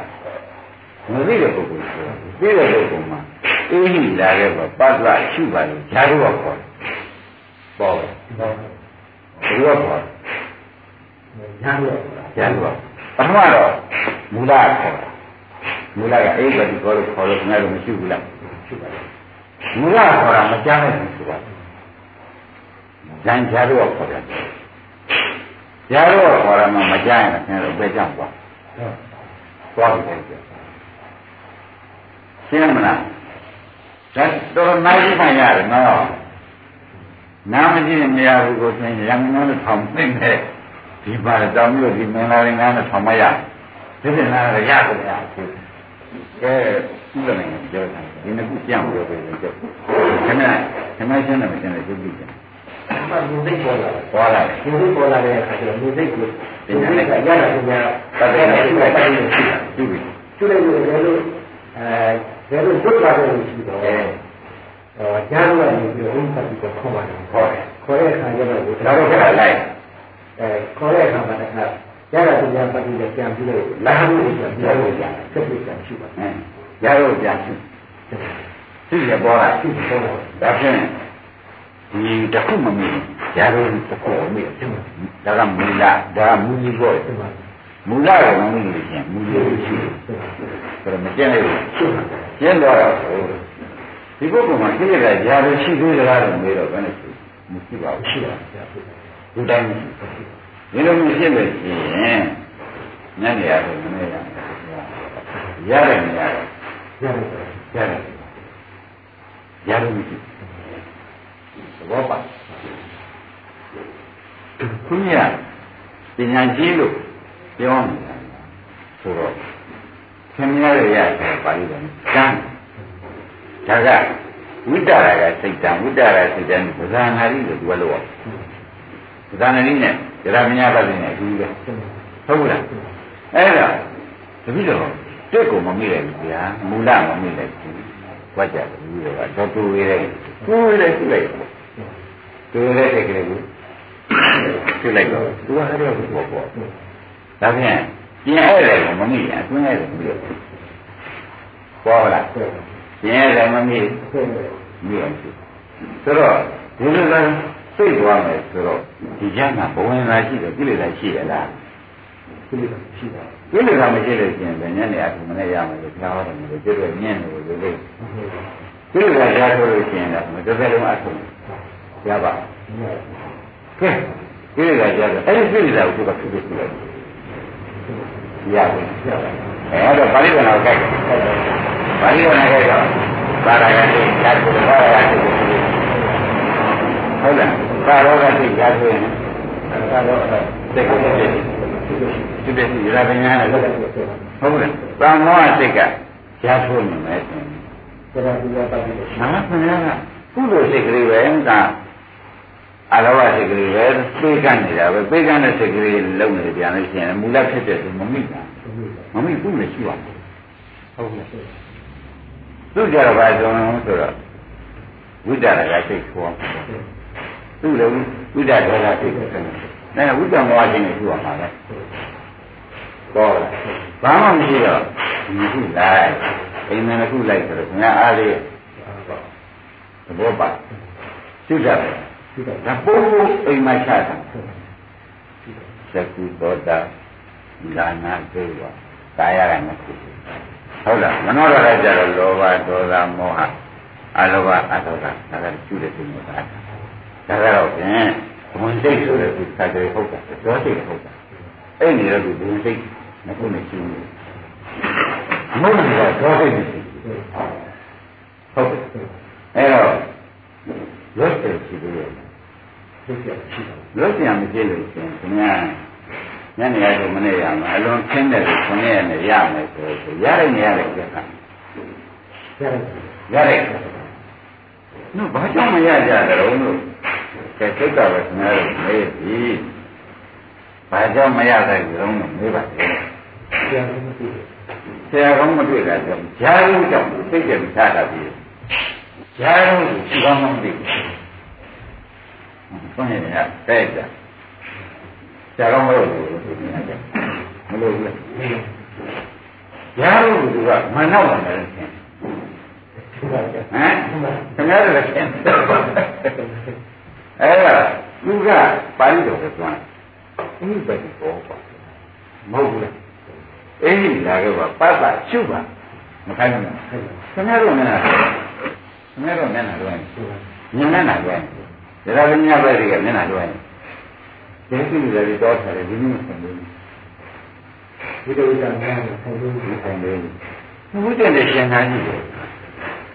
မသိတဲ့ပုဂ္ဂိုလ်ဆိုတာသိတဲ့ပုဂ္ဂိုလ်မှာအေးဟိလာတဲ့ဘပတ်လာရှုပါလို့ဂျာရုကခေါ်တယ်။ပေါ့တယ်။ဘယ်လိုခေါ်လဲ။ဂျာရုဂျာရုပထမတော့မူလခေါ်တယ် မူလကအိဗတိခေါ်လို့ခေါ်လို့ခင်ဗျားတို့မရှိဘူးလားရှိပါတယ်မူလခေါ်တာမကြားနိုင်ဘူးဆိုတာဇန်ကြားတော့ခေါ်တယ်ကြားတော့ခေါ်တာမှမကြားရင်ခင်ဗျားတို့ပဲကြောက်သွားသွားပြီလေရှင်းမလားဒါတော်နိုင်ကြည့်ရတယ်နော်နာမကြည့်မရဘူးကိုသင်ရံငုံနဲ့ထောင်သိမ့်တဲ့ဒီပါတောင်းပြီးတော့ဒီမင်္ဂလာရင်ငါနဲ့ထောင်မရ ဒီပြင်လာရရကုန်ရကဲသူ့လည်းပြောတာဒီနှစ်ခုပြန်ပြောပေးတယ်ကြောက်ခဏခဏရှင်းတယ်မရှင်းတယ်သူကြည့်တယ်အမှန်ကိုသိပေါ်လာပေါ်လာဒီလိုပေါ်လာတဲ့အခါကျတော့ဒီစိတ်ကိုဒီစိတ်ကရတာကများတတ်တယ်ရှိတာတိုင်းရှိတာရှိပြီကျွလိုက်လို့လည်းလို့အဲဒါလို့ဒုက္ခတွေရှိတော့အဲကြားလို့ရပြီးတော့ဥပ္ပတ္တိကိုခေါ်ပါတယ်ခေါ်တယ်ခေါ်တဲ့အခါကျတော့ဒါတော့ခက်လိုက်အဲခေါ်တဲ့အခါမှာတခါ ရတာပြန်ပတ်ပြီးပြန်ပြီးတော့လာလို့ပြန်ပြောလို့ရတယ်ဆက်ပြီးပြန်ရှိပါမယ်ရတော့ပြန်ရှိသိရပေါ်လာသိပေါ်လာဒါဖြင့်ဒီတခုမမီရတော့တခုမမီဒါကမူလဒါမူကြီးပေါ့မူလကမမီလို့ရှင်မူကြီးရှိတယ်ဆိုတော့မကျင့်လိုက်ဘူးကျင့်တော့ဒီပုဂ္ဂိုလ်မှာသိရတာຢာလို့ရှိသေးသလားလို့မေးတော့ဘယ်နဲ့ရှိမရှိပါဘူးရှိပါဘူးဒီတိုင်းမရှိ ဒီလိုမျိုးဖြစ်လို့ရှိရင်ညနေရတယ်မနေ့ကရတယ်မရတယ်ရတယ်ရတယ်ရတယ်မရှိသဘောပါခုညပညာကြီးလို့ပြောနေတာဆိုတော့ခင်ဗျားရရတယ်ပါဠိတော်ကျမ်းဒါကဝိတ္တရာကစိတ်တံဝိတ္တရာစိတ်တံပဇာနာရီလို့ပြောလို့ပဇာနာရီနဲ့ ရရမညာပတ်နေအကြီးပဲဟုတ်လားအဲ့ဒါတပိတော့တက်ကိုမမိလိုက်ဘူးဗျာမူလမမိလိုက်ဘူးဝါကြတယ်ဘူးတော့တော့တူရတဲ့တူရတဲ့ပြလိုက်တူရတဲ့ကလေးကိုပြလိုက်တော့သူကအဲ့ဒါကိုပေါ့ပေါ့ဒါဖြင့်ပြင်အဲ့တယ်ကိုမမိရင်အတွင်းအဲ့တယ်မလို့ပေါ်လားပြင်အဲ့တယ်မမိမိအောင်ဆိုတော့ဒီလိုလား စိတ်သွားမယ်ဆိုတော့ဒီကျမ်းကဘဝင်လာရှိတယ်ကိလေသာရှိရလားကိလေသာရှိတာကိလေသာမရှိလို့ရှိရင်ဗညနေအထုမနဲ့ရမယ်လို့ပြောရတယ်လို့ကျွတ်ရမြင်တယ်လို့လေကိလေသာရဆိုလို့ရှိရင်လည်းမတစ်သက်လုံးအထုရပါကဲကိလေသာရဆိုအဲ့ဒီကိလေသာကိုသူကဖြစ်ဖြစ်ပြလိုက်ရတယ်အဲ့တော့ပါဠိတော်ကိုကြိုက်ပါဠိတော်ကိုကြိုက်တော့ပါရဂတိဓာတ်ကိုပါရဂတိ ဟုတ်သာရောကစိတ်ကြားဆိုရင်ဒါတော့စိတ်ကိုပြည့်ဒီပြည့်စီရပညာနဲ့ဟုတ်ကဲ့ဟုတ်ကဲ့သံမောစိတ်ကကြားထိုးနေမယ်ဆိုရင်ဒါကဒီကပတ်ပြီးငါခင်ဗျားကကုသိုလ်စိတ်ကလေးပဲကအရဝစိတ်ကလေးပဲပြေးကန့်နေတာပဲပြေးကန့်တဲ့စိတ်ကလေးလုံနေပြန်လို့ရှိရင်မူလဖြစ်တဲ့သူမမိတာမမိဘူးလည်းရှိပါဘူးဟုတ်ကဲ့သူကြတော့ဘာကြောင့်ဆိုတော့ဝိတ္တရကစိတ်ခေါ် သူလည်းဝိတ္တရကစိတ်ခေါ်တယ်ဒါကဝိတ္တမောဟခြင်းနဲ့ရှိရမှာပဲတော့ဘာမှမရှိတော့ဒီခုလိုက်အိမ်မက်ခုလိုက်ဆိုတော့ငါအားလေးသဘောပါကျွတ်တယ်ဒါပို့အိမ်မချတာသကုသောတာလာနာဒေဝကာယရမခုဟုတ်လားမနောရကကြတော့လောဘဒေါသမောဟအလောဘအဒေါသဒါကကျွတ်တဲ့သူမျိုးသား ဒါကတော့ဖြင့်ဘုံစိတ်ဆိုတဲ့သူသတ္တရေဟုတ်တာဒေါစိတ်ဟုတ်တာအဲ့နေတော့သူဘုံစိတ်မခုနဲ့ကျွတ်နေမဟုတ်ဘူးတော့ဒေါစိတ်မရှိဟုတ်အဲ့တော့လွတ်တယ်ရှိသေးတယ်ဖြစ်ဖြစ်ရှိတာလွတ်ပြန်မကြည့်လို့ရှင်ခင်ဗျာညနေရတော့မနေ့ရမှာအလွန်ခင်းတယ်လို့ခင်းရနဲ့ရမယ်ဆိုတော့ရတဲ့နေရတဲ့ကိစ္စရတယ်ရတဲ့နုဘာကြောင့်မရကြကြတော့လို့ ကဲစိတ်ကပဲခင်ဗျားတို့မေးပြီဘာကြောင့်မရတဲ့ကြုံလို့မေးပါလေဆရာကမသိဘူးဆရာကောင်းမတွေ့တာကြောင့်ဂျားရုံးကြောင့်စိတ်ကမချတာပြီဂျားရုံးကိုရှိကောင်းမှမသိဘူးဘုန်းကြီးကတဲ့ကြဆရာကောင်းမလို့ဘူးလို့ပြောနေတာမလို့ဘူးလေဂျားရုံးကမနောက်လာတယ်ဆင်ဟုတ်ပါရဲ့ဟမ်ခင်ဗျားတို့လည်းရှင်း အဲ့ဒါသူကပါဠိတော်ကိုသွားအင်းပဲဒီပေါ်ပါမဟုတ်ဘူးလားအဲ့ဒီလာခဲ့ပါပတ်ပါရှုပါမခိုင်းဘူးခင်ဗျားတို့နဲ့ခင်ဗျားတို့နဲ့နာတော့ညနေနာတော့ဒါကလည်းညဘက်တွေကမျက်နှာတော့တယ်ဒီကိစ္စတွေတော့ထားတယ်ဒီနည်းဆင်လို့ဒီလိုကြမ်းတယ်ဆိုင်လို့ဒီဆိုင်လေးဘုရားနဲ့ရှင်သားကြီးတယ်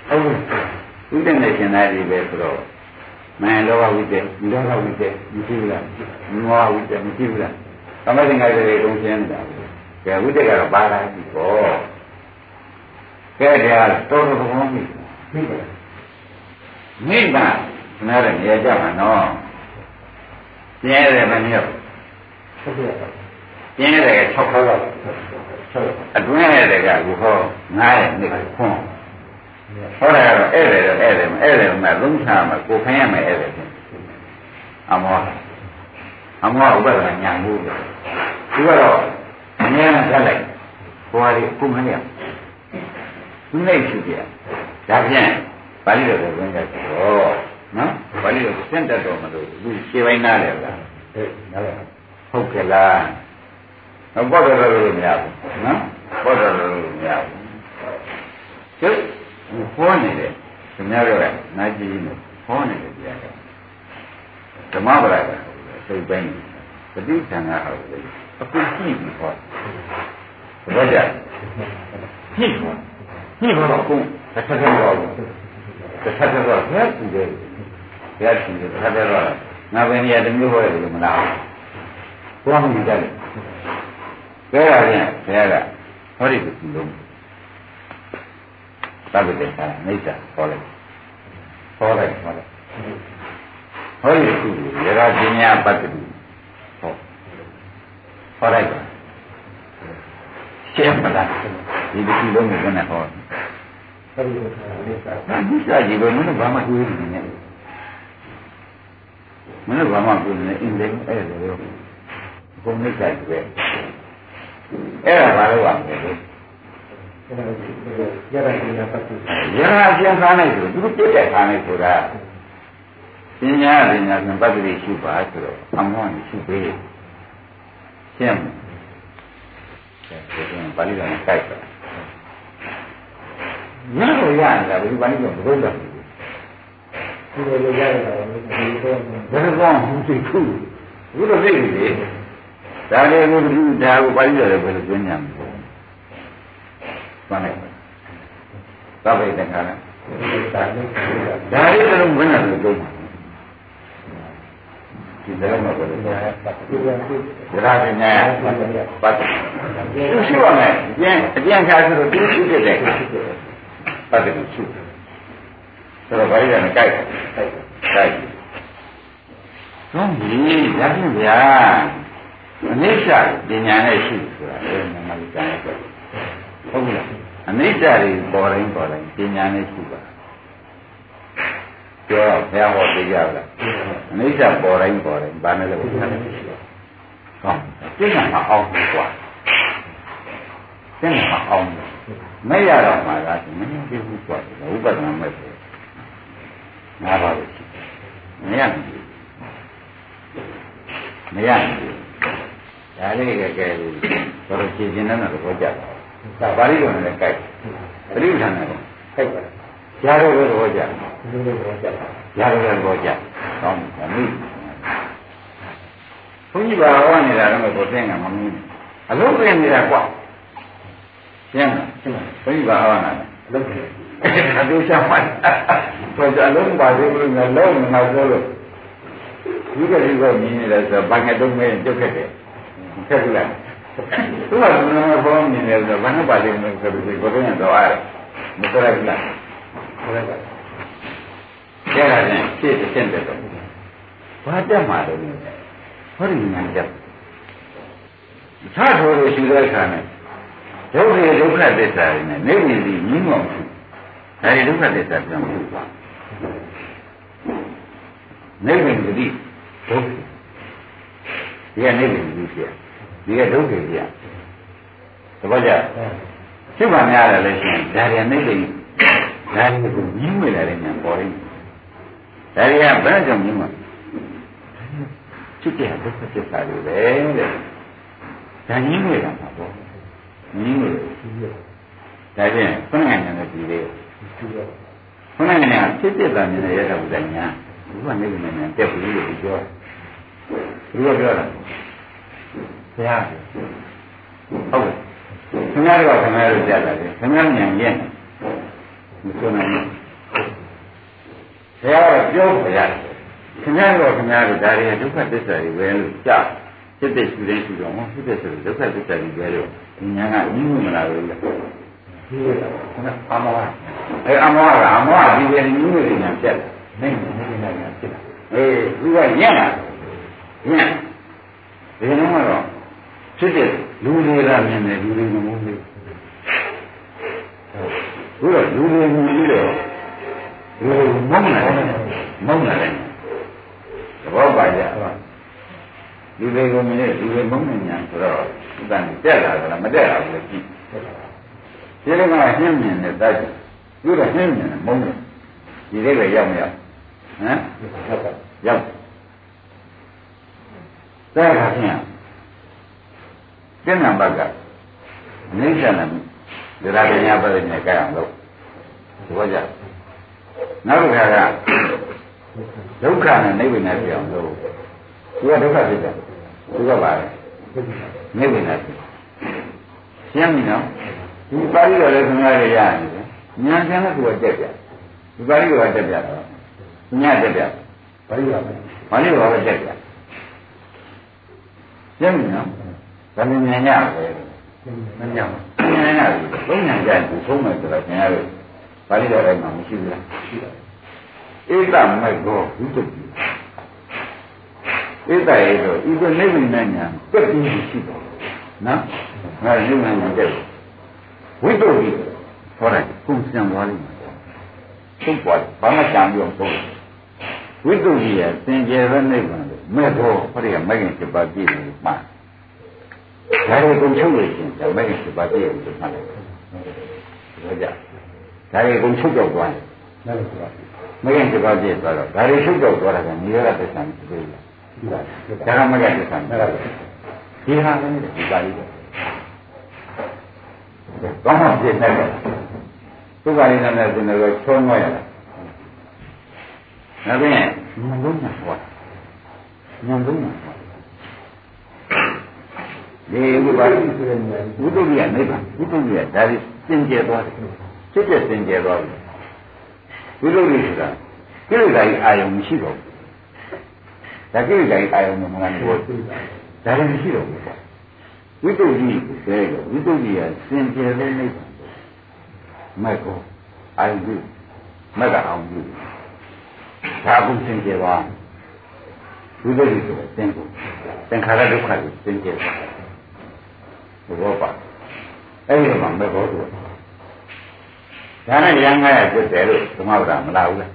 ဟုတ်ဘုရားနဲ့ရှင်သားကြီးပဲဆိုတော့ မင်းလောဘဝိတ္တလောဘဝိတ္တမရှိဘူးလားမောဟဝိတ္တမရှိဘူးလားသမထင်္ဂါတွေကုန်ရှင်းနေတာကဲဝိတ္တကတော့ပါလာပြီပေါ့ကဲတရားတော်တော်ကောင်းပြီမိပါမိမနားရနေကြမှာနော်ပြင်းရတယ်မမျိုးဟုတ်ကဲ့ပါပြင်းရတယ်6ခေါက်လောက်ဟုတ်အတွင်းရတယ်ကအခုဟော9ရက်နေ့ခွန်း ဟောတယ်ကတော့ဧည့်တယ်တော့ဧည့်တယ်မဧည့်တယ်မှာလုံးချမှာကိုခိုင်းရမယ်ဧည့်တယ်အမောအမောဥပဒနာညာမှုသူကတော့အများနဲ့ဆက်လိုက်ဟောရီကုမရသူနေရှိပြဒါဖြင့်ပါဠိတော်ကိုဝင်ကြတော့နော်ပါဠိတော်စင့်တတ်တော်မလို့သူရှင်းပိုင်းနားတယ်လားဟဲ့နားလည်ဟုတ်ကဲ့လားတော့ပေါ်တော်လို့မရဘူးနော်ပေါ်တော်လို့မရဘူးကျုပ် ဟောနေတယ်ခင်ဗျားတို့ကနာကြည့်နေဟောနေတယ်တရားကဓမ္မပဒကစိတ်ပိုင်းပဋိသင်္ခါဟုတ်တယ်အခုကြည့်ပြီးဟောဘောကြကြည့်ဟောကြည့်ဟောတော့ကိုတစ်ခါတည်းဟောဘူးတစ်ခါတည်းဟောဘယ်ကူတယ်ဘယ်ကူတယ်တစ်ခါတည်းဟောငါပဲနေရာတစ်မျိုးဟောတယ်လို့မလားဘုရားမြင်တယ်ကဲရရင်ဘုရားကဟောဒီကိုလုံး သဗ္ဗတေသာအိဋ္ဌဟောလိုက်ဟောလိုက်ဟောလိုက်ဟောဒီကုရရာပညာပတ္တိဟောဟောလိုက်ပါရှင်းမလားဒီဒီလုံးကိုလည်းဟောဟုတ်ကဲ့ပါလေးစားဒါဒီစာကြီးပဲမင်းတို့ဘာမှတွေးနေနေမင်းတို့ဘာမှတွေးနေအင်းတယ်အဲ့ဒါလို့ဘုံမိတ်ဆိုင်ပဲအဲ့ဒါဘာလို့ရမလဲ အဲ့ဒါရရရပတ်ပြီးရဟအကျဉ်းသားနိုင်ဆိုသူတို့ပြည့်တဲ့ခါနိုင်ဆိုတာပညာပညာနဲ့ပတ်သက်ရှိပါဆိုတော့အမောင်းရှိပေးရှင်းတယ်ဒါကပါဠိတော်နဲ့ကြိုက်တာညတော့ရနေတာဘယ်ပါဠိတော်မဟုတ်တော့ဘူးဒီလိုရရတာဒီတော့ဘယ်ကောင်းဘူးသိခုဘုရားသိပြီဒါလေးကိုဒီဒါကိုပါဠိတော်လည်းဘယ်လိုကျင်းညံမလဲ ဘာလဲသဗ္ဗေတခါလားဒါနဲ့ဒါဒါလေးကလုံးဘယ်နဲ့လို့ကျင်းမှာဒီလည်းမဟုတ်ဘူးညာပတ်ဒီကံဒီဒါရပညာပတ်သူရှိပါမယ်အကျဉ်အကျဉ်ချဆိုတော့သူရှိတဲ့တဲ့ပတ်တယ်ရှိဆိုတော့ဘာလဲနဲ့ကြိုက်ကြိုက်တော့ဒီရပြင်ဗျာအနိစ္စပညာနဲ့ရှိဆိုတာအဲ့ဒါမှမကြမ်းဘူးဟုတ်လား အနိစ္စတွေပေါ်တိုင်းပေါ်တိုင်းပညာနဲ့ရှိပါပြောတော့ဘုရားဟောပြကြလားအနိစ္စပေါ်တိုင်းပေါ်တိုင်းဘာနဲ့လဲဘုရားနဲ့ရှိပါဟောသိညာမအောင်ဘူးကွာသိညာမအောင်ဘူးမရတော့မှလားမင်းသိဘူးကွာဥပဒနာမဲ့ပဲငါပါလို့ရှိမရဘူးမရဘူးဒါလေးကကဲလို့တော်တော်ရှင်းရှင်းနဲ့တော့ကြတာ ဒါပါဠိတော်နဲ့ကြိုက်ပရိသတ်နဲ့ခိုက်ပါရားတော့တော့ကြဒီလိုတော့ကြတာရားတော့တော့ကြကောင်းတယ်မိဘုန်းကြီးဘာဟောနေတာတော့ကိုသိငါမမင်းအလုံးပြနေတာကွာရှင်းလားရှင်းပါဘုန်းကြီးဘာဟောနေတာလုပ်တယ်အတူချမှတ်တော့အလုံးပါသေးဘူးငါလုံးငါပြောလို့ဒီကလေးကမြင်နေတယ်ဆိုတော့ဘာငယ်တုံးမဲကြုတ်ခဲ့တယ်ခက်ဘူးလား သူကဘယ်လိုဘောမြင်နေလဲဆိုတော့ဘာနဲ့ပါလိမ့်မယ်ဆိုတော့ဒီဘုရားတော်အားမဆိုရဘူးလားဟုတ်ကဲ့ကျဲတာချင်းဖြည့်တဲ့တဲ့တော့ဘာတက်မှာလဲဟောဒီညာတက်သာထိုးလို့ရှိတဲ့အခါနဲ့ဒုက္ခဒုက္ခသစ္စာတွေနဲ့နေနေပြီးညီးမောင်ရှိဒါဒီဒုက္ခသစ္စာပြောင်းလို့ပါနေဝင်ဂတိဒုက္ခဒီကနေဝင်ဂတိပြ ဒီကဒုက္ခပြသဘောကျရှိမှများတယ်လည်းရှင်ဒါရီနေနေဒါရီကိုညီးမိလာတဲ့ညာပေါ်ရင်းဒါရီကဘယ်ကြောင့်ညီးမှာဖြစ်တဲ့ဒုက္ခသစ္စာတွေပဲတဲ့ဒါညီးမိတာမှာပေါ့ညီးမိတယ်ဒါဖြင့်ခုနကညာနဲ့ပြီးသေးတယ်ဒီလိုခုနကညာဖြစ်တဲ့တာမြင်ရတဲ့ဥဒ္ဒညာဘုရားနေနေနဲ့တက်ပြီးလို့ပြောဘုရားပြောတာ ဘုရားဟုတ်ကဲ့ခင်ဗျားတို့ကခင်ဗျားတို့ကြားလာတယ်ခင်ဗျားဉာဏ်ရဲ့မစွနိုင်ဘူးဘုရားကပြောပြရတယ်ခင်ဗျားတို့ခင်ဗျားတို့ဒါတွေဒုက္ခသစ္စာတွေပဲလို့ကြားဖြစ်တဲ့ရှိတဲ့ရှိတော့ဟောဖြစ်တဲ့ဆိုဒုက္ခသစ္စာတွေပဲလို့ဒီဉာဏ်ကညီးမလာဘူးလေဒီလိုခဏအမောအဲအမောကအမောကဒီပဲညီးမနေညာပြတ်တယ်နိုင်နေနေနေဖြစ်တာအေးသူကညံ့လာညံ့ဒီလိုမှတော့ ဖြစ်တဲ့လူတွေကမြင်တယ်လူတွေမဟုတ်ဘူးဘုရားလူတွေမြင်ပြီးတော့လူတွေမုန်းလာတယ်မုန်းလာတယ်သဘောပါကြလူတွေကိုမြင်တယ်လူတွေမုန်းနေညာဆိုတော့ဥပ္ပန်တက်လာတယ်မတက်လာဘူးလေကြည့်ဒီလိုကနှင်းမြင်တဲ့တိုက်သူကနှင်းမြင်တယ်မုန်းတယ်ဒီလေးပဲရောက်မရောက်ဟမ်ဟုတ်ကဲ့ရောက်တဲ့အခါကျရင် ကျင့်နံပါတ်ကအနိစ္စနဲ့ဒရာပညာပရိနဲ့ကြအောင်လို့ဒီဘောကြနောက်တစ်ခါကဒုက္ခနဲ့နိဗ္ဗာန်ပြောင်းလို့သူကဒုက္ခဖြစ်တယ်သူကပါလေနိဗ္ဗာန်ဖြစ်ရှင်းပြီနော်ဒီပါဠိတော်လည်းခင်ဗျားရရနေတယ်ဉာဏ်ကျမ်းကသူကတက်ပြဒီပါဠိတော်ကတက်ပြတော့ညတက်ပြဘာလို့လဲဘာလို့ဘာပဲတက်ပြရှင်းပြီနော် ဒါမြင်မြင်ရပဲမညံ့မြင်ရပြီသုံးညာကြရင်သုံးမယ်ဆိုတော့ခင်ဗျားတို့ဘာလို့တော့အဲ့မှာမရှိဘူးလားရှိတယ်ဧတမိုက်တော့ဘုဒ္ဓပြီဧတရဲ့တော့ဤသို့နိဗ္ဗာန်ညာပြည့်ပြီးရှိတော့နော်ငါနိဗ္ဗာန်ညာတက်ဝိတ္တုပြီဟောတယ်ကုသံသွားလိမ့်မယ်သုံးပွားဘာမှကြံပြီးတော့သုံးဝိတ္တုကြီးရဲ့သင်္ကြန်ရဲ့နိဗ္ဗာန်လို့မဲ့တော့ဟောတယ်မဂ္ဂင်7ပါးပြည့်လို့မှာ ဒါတွေကုန်ချုပ်လို့ရှင်ဒါမဂ္ဂင်7ပါးပြည့်လို့မှတ်လိုက်ဒါကြဒါတွေကုန်ချုပ်တော့သွားတယ်နားလည်ပါမဂ္ဂင်7ပါးပြည့်သွားတော့ဒါတွေချုပ်တော့သွားတာကနိရောဓသစ္စာမရှိသေးဘူးလားဒီလားဒီဒါကမဂ္ဂင်သစ္စာနားလည်ပါဒီဟာလည်းဒီပါဠိတော်ကောင်းမှပြည့်နေတယ်သူကလည်းလည်းဒီလိုချောမွေးရတာနောက်ပြီးညံလုံးညာဟောညံလုံးညာဟော ဒီဥပ္ပါဒိဆိုတဲ့နေရာဝိတုဒ္ဓိယနိဗ္ဗာန်ဝိတုဒ္ဓိယဒါပြီးစင်ကြယ်သွားတယ်ဖြစ်တဲ့စင်ကြယ်သွားပြီဝိတုဒ္ဓိဆိုတာကိလေသာကြီးအာယုံမရှိတော့ဘူးဒါကိရိယာကြီးအာယုံမလားဘောဒါလည်းမရှိတော့ဘူးပေါ့ဝိတုဒ္ဓိကိုပြောရဝိတုဒ္ဓိကစင်ကြယ်တဲ့နိဗ္ဗာန်မဲ့ကိုအာယုပြုမဲ့ကအောင်ပြုဒါကုစင်ကြယ်ပါဝိသုဒ္ဓိဆိုတဲ့သင်္ကိုသင်္ခါရဒုက္ခကိုသင်ကြယ် ပါဘောပါအဲ့ဒီမှာမဲ့ဘောတို့ဒါနဲ့ရံငါရပြတ်တယ်လို့သမဝရမလာဘူးလား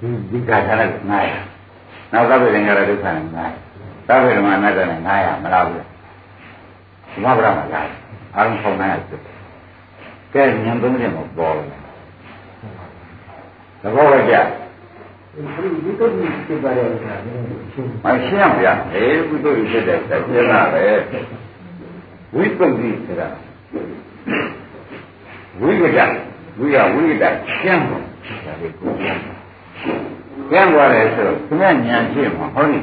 ဒီဒီကထာနဲ့ငါရနောက်သဗ္ဗေသင်္ခါရဒုက္ခနဲ့ငါရသဗ္ဗေဓမ္မအနတ္တနဲ့ငါရမလာဘူးလားသမဝရမလာအာရုံဖောင်းနိုင်ရပြတ်ကဲဉာဏ်သုံးချက်မပေါ်ဘူးသဘောပဲကြဒီတော့ဒီဖြစ်ပါတဲ့အခါမျိုးရှင်းမရှင်းဗျာအေးဘုဒ္ဓကြီးဖြစ်တဲ့တည်းနာပဲ ဝိပုဒ္ဓိဆိုတာဝိကဒဝိယဝိကဒကျမ်းပါဒါလေးကိုကျမ်းကျမ်းသွားတယ်ဆိုတော့သူကညာရှိမှာဟောဒီ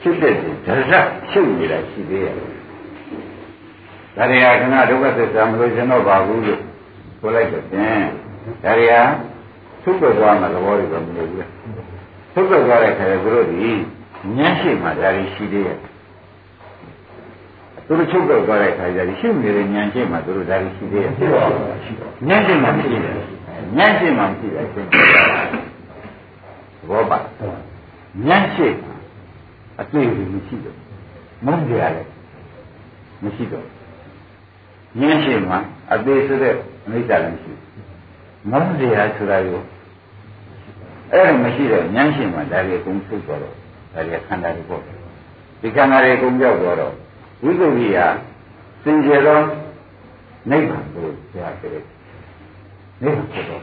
ဖြစ်တဲ့ဒရဇချုပ်နေတာရှိသေးရဲ့ဒါရီဟာခဏဒုက္ခသစ္စာမလို့ကျွန်တော်ပါဘူးလို့ဆိုလိုက်တော့ဖြင့်ဒါရီဟာသုတ်တော်သွားမှာသဘောတွေတော့မလို့ဘူးသုတ်တော်သွားတဲ့ခါကျသူတို့ဒီဉာဏ်ရှိမှဒါရီရှိသေးရဲ့ သူတို့ချုပ်တော့သွားတဲ့ခါကျဒီရှိနေတဲ့ဉာဏ်ရှိမှသူတို့ဒါရီရှိသေးရဲ့ရှိတော့ရှိတော့ဉာဏ်ရှိမှမရှိတယ်ဉာဏ်ရှိမှမရှိတယ်ရှင်းပြတာသဘောပါဉာဏ်ရှိအတွေ့အကြုံမရှိတော့မုန်းကြရတယ်မရှိတော့ဉာဏ်ရှိမှအသေးဆိုတဲ့အနိစ္စလည်းရှိမုန်းကြရဆိုတာကိုအဲ့ဒါမရှိတော့ဉာဏ်ရှိမှဒါတွေအကုန်ထုတ်သွားတော့ဒါတွေခန္ဓာတွေပေါ့ဒီခန္ဓာတွေအကုန်ပြောက်သွားတော့ ဝိသုဒ္ဓိဟာစင်ကြယ်သောနိဗ္ဗာန်ကိုကြားကြတယ်နိဗ္ဗာန်ဖြစ်တော့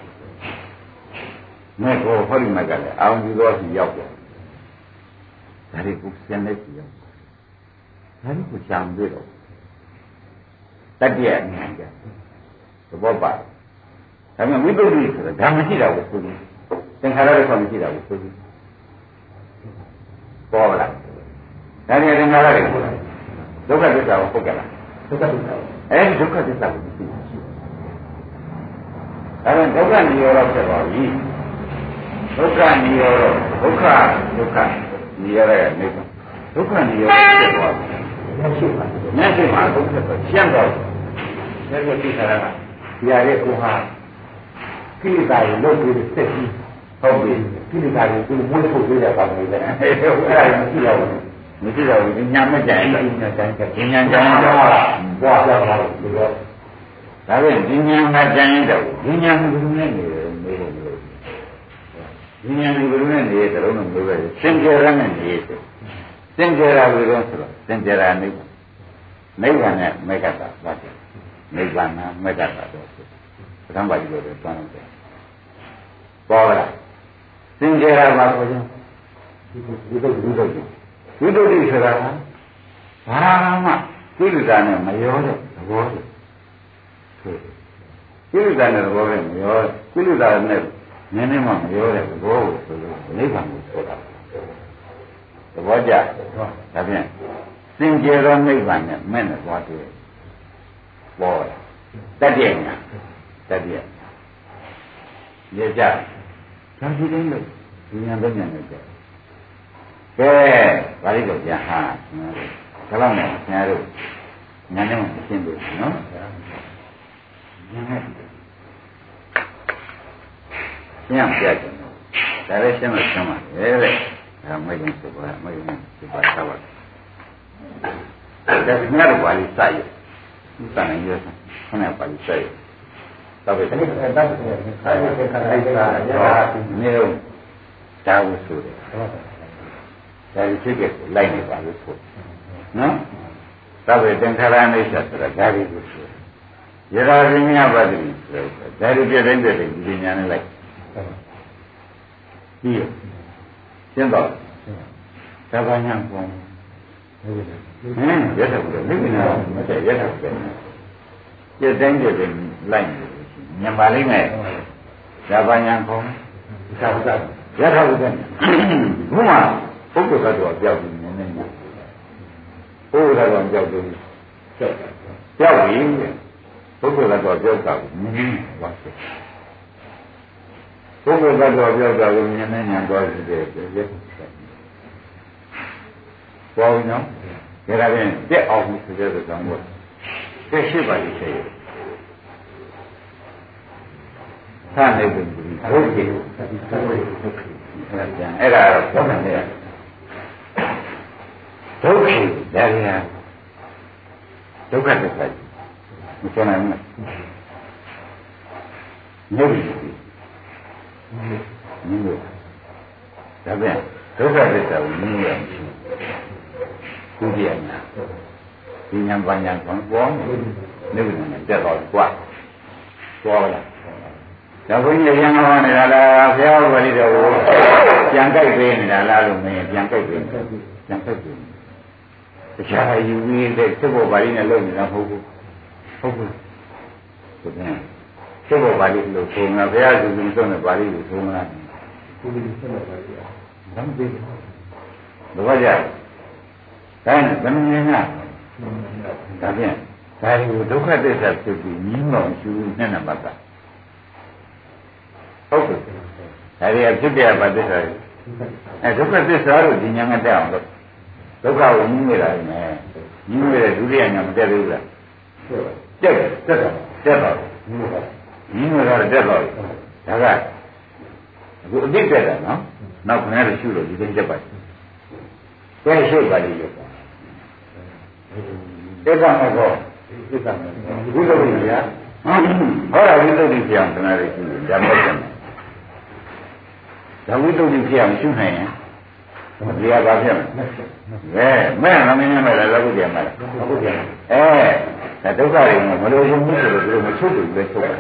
မဲ့ကိုဟောဒီမှာကလည်းအာရုံပြုသောစီရောက်တယ်ဒါတွေကိုစင်နေစီရောက်ဒါတွေကိုရှာမတွေ့တော့တတ္တရဉာဏ်ကြသဘောပါဒါပေမဲ့ဝိသုဒ္ဓိဆိုတာဒါမရှိတာကိုဆိုပြီးသင်္ခါရတွေကမရှိတာကိုဆိုပြီးပေါ်လာဒါနဲ့သင်္ခါရတွေပေါ်လာ ဒုက္ခသစ္စာကိုပုတ်ကြလားဒုက္ခသစ္စာအဲဒီဒုက္ခသစ္စာကိုသိတာရှိတယ်ဒါပေမဲ့ဒုက္ခနိရောဓဖြစ်သွားပြီဒုက္ခနိရောဓဒုက္ခဒုက္ခနိရောဓရဲ့နိဗ္ဗာန်ဒုက္ခနိရောဓဖြစ်သွားပြီမျက်စိမှာမျက်စိမှာဒုက္ခဆိုရှင်းတော့တယ်ဒါကိုသိတာကဒီရတဲ့ကိုဟာကိလေသာတွေလုတ်ပြီးစစ်ပြီးဟုတ်ပြီကိလေသာတွေကိုမွေးထုတ်ပေးရပါမယ်လေအဲ့ဒါကိုသိရအောင် မရှိတော့ဘူးညာမကြိုင်ဘူးညာကြိုင်ကဒီညာကြိုင်တော့ဘွားကြောက်ပါလို့ဒီတော့ဒါဖြင့်ဒီညာမကြိုင်တော့ဒီညာကဘယ်လိုနဲ့နေလဲမေးလို့ဒီညာကဘယ်လိုနဲ့နေတယ်တော့မလို့ပဲစင်ကြယ်ရနဲ့နေတယ်စင်ကြယ်ရပြီတော့ဆိုတော့စင်ကြယ်ရနိဗ္ဗာန်နိဗ္ဗာန်နဲ့မေကတာပါတယ်နိဗ္ဗာန်နဲ့မေကတာတော့ပထမပါဠိလိုတော့တောင်းတယ်ပေါ်လာစင်ကြယ်ရပါဆိုရင်ဒီလိုဒီလိုဒီလို ဝိတုဒ္ဓိဆိုတာကဘာမှကိလေသာနဲ့မရောတဲ့သဘောတွေဆိုကိလေသာနဲ့သဘောနဲ့မရောကိလေသာနဲ့နည်းနည်းမှမရောတဲ့သဘောကိုဆိုလို့နိဗ္ဗာန်ကိုဆိုတာသဘောကျဒါဖြင့်စင်ကြယ်သောနိဗ္ဗာန်နဲ့မဲ့နဲ့သွားတွေ့ပေါ်တတ္တယညာတတ္တယရေကြဒါဒီတိုင်းလို့ဉာဏ်သုံးဉာဏ်နဲ့ကြ ကဲပါဠိတော်ပြန်ဟာဒါတော့နဲ့ဆရာတို့ညာနဲ့မရှင်းဘူးနော်ညာနဲ့ရှင်းအောင်ပြကြတယ်ဒါလည်းရှင်းလို့ရှင်းပါလေတဲ့ဒါမရင်စပါမရင်စပါသာဝတ်ဒါမြတ်တော်ပါဠိစာရဥစ္စာနဲ့ရခဏပါဠိစာရတော့ပဲအဲ့ဒါအဲ့ဒါခါရခါရတာနေတော့ဒါဝဆိုတယ် ဒါကြီးဖြစ်ခဲ့လိုက်နေပါလို့ဆိုနော်သဗ္ဗေသင်္ခါရအိဋ္ဌဆိုတာဒါကြီးကိုဆိုရတာပညာပတ္တိဆိုဒါကြီးပြတဲ့ပြတဲ့ဒီပညာနဲ့လိုက်ပြီးရရှင်းတော့သဗ္ဗညာကောဟင်းရတဲ့ဘူးလေမိနာမတည့်ရတဲ့ဘူးပြတဲ့ပြတဲ့လိုက်နေညံပါလိမ့်မယ်သဗ္ဗညာကောသာဝတ္တရတဲ့ဘူးဘုရား ပုဂ္ဂိုလ်ကတော့ပြောက်ပြီးနည်းနည်းပုဂ္ဂိုလ်ကတော့ပြောက်ပြီးပြောက်ပြီပုဂ္ဂိုလ်ကတော့ပြောက်တာကိုနည်းနည်းဝါစစ်ပုဂ္ဂိုလ်ကတော့ပြောက်တာကိုနည်းနည်းညာသွားစီတယ်ပြည့်ပေါ်ပြီနော်ဒါကြရင်တက်အောင်ဆိုတဲ့ကောင်းဖို့တက်ရှိပါလိမ့်စေသာနေပြီဘုရားအဲ့ဒါတော့ပြောတယ်လေ ဒုက္ခဒါရဒုက္ခတစ်ခါမပြောနိုင်ဘူးမြုပ်ပြီမြုပ်ဒါပြန်ဒုက္ခသစ္စာကိုမြင်ရမရှိဘူးကုသရညာဒီညာပညာကောပေါ်နေပြီနဲ့တက်တော့ကြွားသွားလားဒါဘုန်းကြီးရံဟောနေတာလားဘုရားဝါရီတော်ကိုပြန်ကြိုက်ပေးနေတာလားလို့မင်းပြန်ကြိုက်ပေးပြန်ကြိုက်ပေး တခြားယူပြီးတဲ့သဘောပါဠိနဲ့လုပ်နေတာမဟုတ်ဘူးဟုတ်ဘူးဆိုတဲ့သဘောပါဠိလို့ဆိုမှာဘုရားသူသူဆုံးတဲ့ပါဠိကိုဆိုမှာကုလိဆုံးတဲ့ပါဠိကမသိဘူးဘာကြလဲဒါနဲ့ဘယ်နည်းနဲ့ဒါဖြင့်ဒါကိုဒုက္ခသစ္စာဖြစ်ပြီးညီးမောင်ရှူနဲ့နံပါတ်ဟုတ်ကဲ့ဒါရီအဖြစ်ပြပါသစ္စာအဲဒုက္ခသစ္စာလို့ဒီညာငတက်အောင်လို့ ဒုက္ခကိုညီးနေတာလေညီးနေတဲ့ဒုတိယညာမတက်ဘူးလားတက်တယ်တက်တယ်တက်တော့ညီးနေတာတက်တော့ဒါကအခုအတိတ်တက်တာနော်နောက်ခင်ဗျားတို့ရှုလို့ဒီသိတက်ပါကဲရှုပါလိမ့်ရောတက်ပါမယ်ကောတက်ပါမယ်ဘုရားကြီးဗျာဟောတာဝိသုဒ္ဓိပြောင်းခင်ဗျားတို့ရှုတယ်ဒါမှမဟုတ်ဒါဝိသုဒ္ဓိပြောင်းရှုနိုင်ရင် ဒီကဘာဖြစ်မလဲမဲမဲ့မမင်းမဲ့လည်းလောကုပြန်မဲ့လောကုပြန်အဲဒါဒုက္ခတွေမလို့ရင်ဘူးဆိုတော့သူတို့မချုပ်ဘူးပဲချုပ်တယ်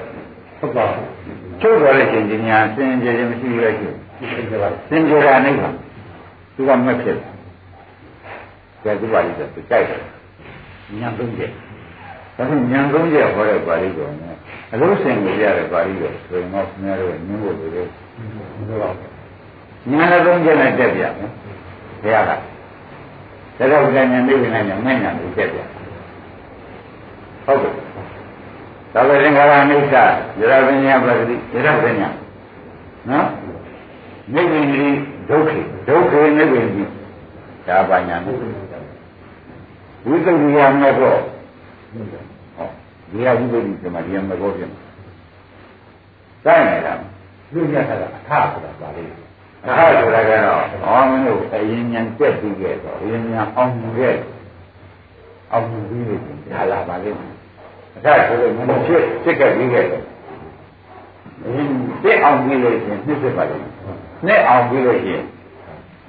ဟုတ်ပါချုပ်သွားတဲ့ချိန်ချင်းညာစင်ကြယ်ခြင်းမရှိရရှိစင်ကြယ်တာအိဗ္ဗာသူကမက်ဖြစ်တယ်ဒီပါဠိဆိုသူကြိုက်တယ်ညာသုံးချက်ဒါဆိုညာသုံးချက်ဟောတဲ့ပါဠိတော်နဲ့အလို့စင်ကြရတဲ့ပါဠိတော်ဆိုရင်တော့ခင်ဗျားတို့ညင်းဖို့တွေလေညာလည်းသုံးချက်နဲ့တက်ပြမယ် ဘုရားကသရဝိဉ္ဇဉ်နေဝိဉ္ဇဉ်နဲ့မဲ့ညာကိုတက်ပြဟုတ်ကဲ့သာဝေသင်္ခါရအိဋ္ဌယရပညာပဂတိယရပညာနော်နိဗ္ဗာန်ကြီးဒုက္ခဒုက္ခနိဗ္ဗာန်ကြီးဒါပါညာနဲ့ဝိသုဒ္ဓိယမဲ့တော့ဟောဒီဟာဝိသုဒ္ဓိဆိုမှဒီမှာဘောပြင်တိုင်းနေတာလူညတာအထဆိုတာပါလေ အခါဆိုတာကတော့အောင်းမင်းတို့အရင်ညာပြက်ပြီးခဲ့တော့အရင်ညာအောင်ခဲ့အောင်ပြီးပြီဒါလာပါလိမ့်မယ်အခါဆိုလို့မဖြစ်ဖြစ်ခဲ့ပြီးခဲ့တယ်အရင်ပြက်အောင်ပြီးလို့ရှင်နှစ်ဖြစ်ပါလိမ့်မယ်နှစ်အောင်ပြီးလို့ရှင်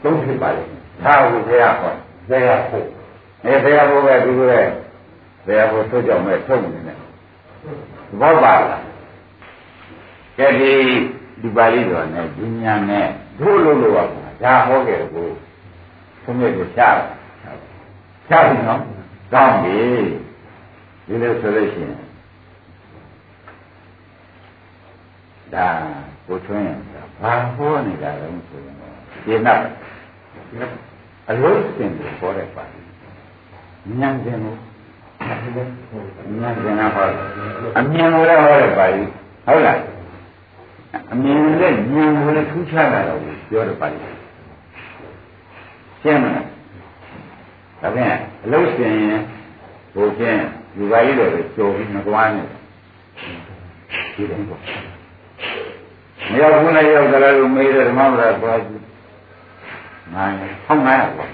သုံးဖြစ်ပါလိမ့်မယ်ဒါကိုဘုရားဟောဘုရားဖို့အဲဘုရားဖို့ပဲဒီလိုပဲဘုရားဖို့ထုတ်ကြောင်မဲ့ထုတ်နေတယ်ဘောပါလားကဲဒီဒီပါဠိတော်နဲ့ဉာဏ်နဲ့ တို့လို့လို့ပါဒါဟောခဲ့ကိုသုံးရကိုရှားရှားပြီနော်ကောင်းပြီဒီလိုဆိုလို့ရှိရင်ဒါကိုထွန်းရင်ဘာဟောနေတာလဲဆိုရင်ဒီနောက်အလို့စင်ကိုဟောတဲ့ပါဠိဉာဏ်စင်ကိုဉာဏ်စင်ကဟောအမြင်ကိုလည်းဟောတဲ့ပါဠိဟုတ်လား အမြင်နဲ့ဉာဏ်ကိုလည်းထူးခြားတာတော့ပြောတယ်ပါလိမ့်ရှင်းမလားဒါပြန်အလုံးစင်ရင်ဘိုးချင်းယူပါလိမ့်တော့ကြိုပြီးမကွာနဲ့ဒီတိုင်းပေါ့မရောက်ဘူးနဲ့ရောက်ကြလားလို့မေးတယ်ဓမ္မပဒသွားကြည့်နိုင်ဟောင်းနိုင်ပါ